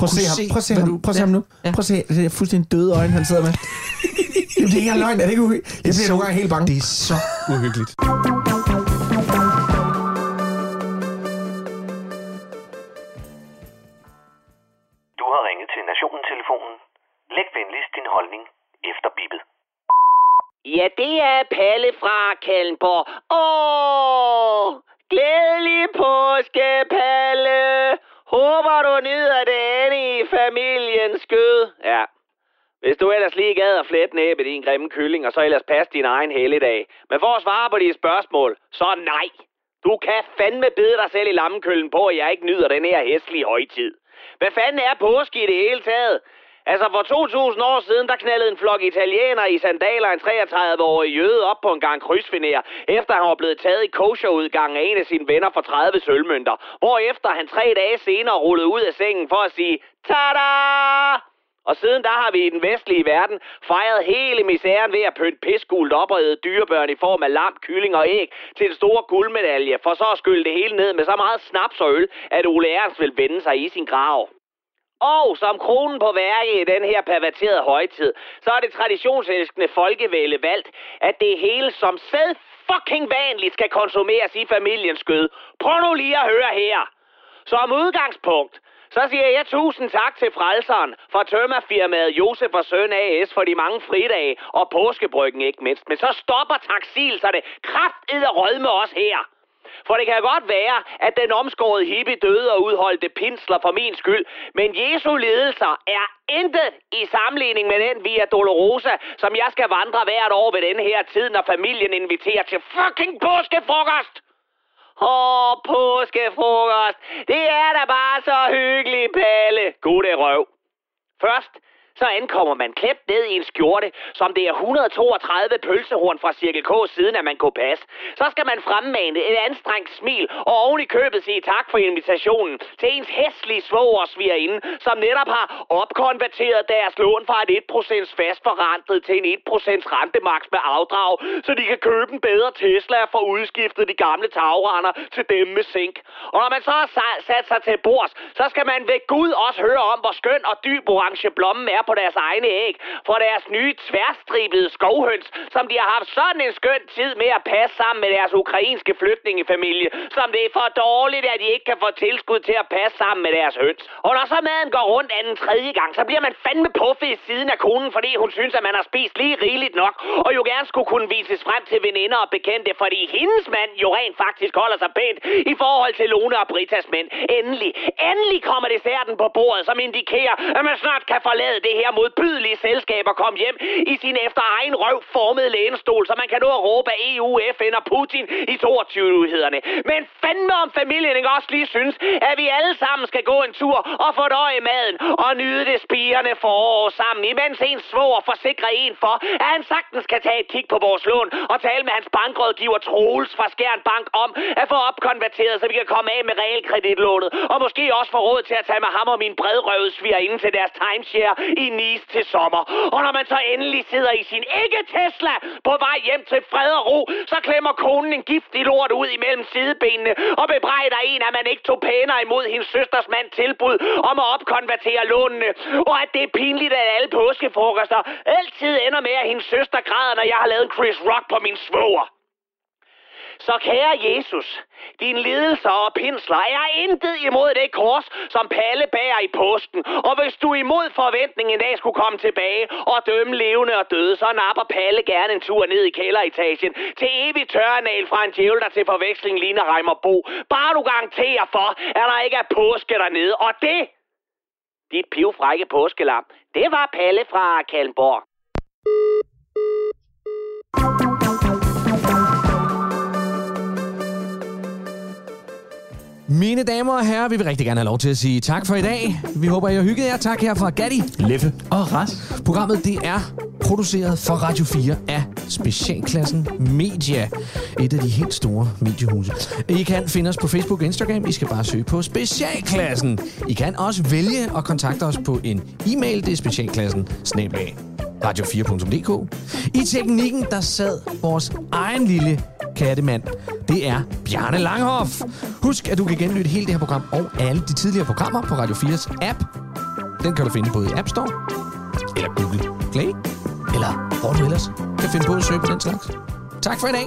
prøv kunne se, ham. Prøv at se, ham. Prøv at se ham nu. Ja. Prøv at se, det er fuldstændig døde øjne, han sidder med. Jamen, det er ikke engang løgn, er det ikke uhyggeligt? Jeg bliver så... nogle gange helt bange. Det er så uhyggeligt. Du har ringet til Nationen-telefonen. Læg venligst din holdning efter bippet. Ja, det er Palle fra Kalmborg. Åh! Hvis du ellers lige gad at flette næbe din grimme kylling, og så ellers passe din egen helligdag. Men for at svare på dine spørgsmål, så nej. Du kan fandme bide dig selv i lammekøllen på, at jeg ikke nyder den her hæslige højtid. Hvad fanden er påske i det hele taget? Altså for 2000 år siden, der knaldede en flok italienere i sandaler en 33-årig jøde op på en gang krydsfiner, efter han var blevet taget i kosherudgangen af en af sine venner for 30 sølvmønter, hvorefter han tre dage senere rullede ud af sengen for at sige, Tada! Og siden der har vi i den vestlige verden fejret hele misæren ved at pynte pisgult op og æde dyrebørn i form af lam, kylling og æg til en stor guldmedalje, for så at skylle det hele ned med så meget snaps og øl, at Ole Ernst vil vende sig i sin grav. Og som kronen på værket i den her perverterede højtid, så er det traditionselskende folkevælde valgt, at det hele som sæd fucking vanligt skal konsumeres i familiens skød. Prøv nu lige at høre her. Som udgangspunkt, så siger jeg tusind tak til frelseren for tømmerfirmaet Josef og Søn AS for de mange fridage og påskebryggen ikke mindst. Men så stopper taksilserne kraftedder rød med os her. For det kan godt være, at den omskårede hippie døde og udholdte pinsler for min skyld, men Jesu ledelser er intet i sammenligning med den Via Dolorosa, som jeg skal vandre hvert år ved den her tid, når familien inviterer til fucking påskefrokost. Åh, påskefrokost. Det er da bare så hyggeligt, Palle. Gode røv. Først så ankommer man klæbt ned i en skjorte, som det er 132 pølsehorn fra Cirkel K siden, at man kunne passe. Så skal man fremmane et anstrengt smil, og oven i købet sige tak for invitationen til ens hæslige svogersvigerinde, som netop har opkonverteret deres lån fra et 1% fast forrentet til en 1% rentemaks med afdrag, så de kan købe en bedre Tesla og få udskiftet de gamle tagrender til dem med sink. Og når man så har sat sig til bords, så skal man ved Gud også høre om, hvor skøn og dyb orange blommen er på deres egne æg, for deres nye tværstribede skovhøns, som de har haft sådan en skøn tid med at passe sammen med deres ukrainske flygtningefamilie, som det er for dårligt, at de ikke kan få tilskud til at passe sammen med deres høns. Og når så maden går rundt anden tredje gang, så bliver man fandme puffet i siden af konen, fordi hun synes, at man har spist lige rigeligt nok, og jo gerne skulle kunne vises frem til veninder og bekendte, fordi hendes mand jo rent faktisk holder sig pænt i forhold til Lone og Britas mænd. Endelig, endelig kommer desserten på bordet, som indikerer, at man snart kan forlade det her modbydelige selskaber kom hjem i sin efter egen røv formede lænestol, så man kan nå at råbe af EU, FN og Putin i 22-hederne. Men fandme om familien ikke også lige synes, at vi alle sammen skal gå en tur og fordøje maden og nyde det spirende forår sammen, imens en svoger forsikrer en for, at han sagtens kan tage et kig på vores lån og tale med hans bankrådgiver Troels fra Skjern Bank om at få opkonverteret, så vi kan komme af med realkreditlånet, og måske også få råd til at tage med ham og min bredrøvede svigerinde til deres timeshare i Nice til sommer. Og når man så endelig sidder i sin ikke Tesla på vej hjem til fred og ro, så klemmer konen en giftig lort ud imellem sidebenene og bebrejder en, at man ikke tog pænere imod hendes søsters mand tilbud om at opkonvertere lånene. Og at det er pinligt, at alle påskefrokoster altid ender med, at hendes søster græder, når jeg har lavet en Chris Rock på min svoger. Så kære Jesus, din lidelser og pinsler er intet imod det kors, som Palle bærer i påsken. Og hvis du imod forventningen en dag skulle komme tilbage og dømme levende og døde, så napper Palle gerne en tur ned i kælderetagen til evig tørrenal fra en djævel, der til forveksling ligner Reimer Bo. Bare du garanterer for, at der ikke er påske dernede. Og det, dit pivfrække påskelam, det var Palle fra Kalmborg. Mine damer og herrer, vi vil rigtig gerne have lov til at sige tak for i dag. Vi håber, I har hygget jer. Tak her fra Gatti. Leffe. Og Ras. Programmet det er produceret for Radio 4 af Specialklassen Media. Et af de helt store mediehuse. I kan finde os på Facebook og Instagram. I skal bare søge på Specialklassen. I kan også vælge at kontakte os på en e-mail. Det er specialklassen snablag radio4.dk. I teknikken, der sad vores egen lille kattemand. Det er Bjarne Langhoff. Husk, at du kan genlytte hele det her program og alle de tidligere programmer på Radio 4's app. Den kan du finde både i App Store, eller Google Play, eller hvor du ellers kan finde på at søge på den slags. Tak for i dag.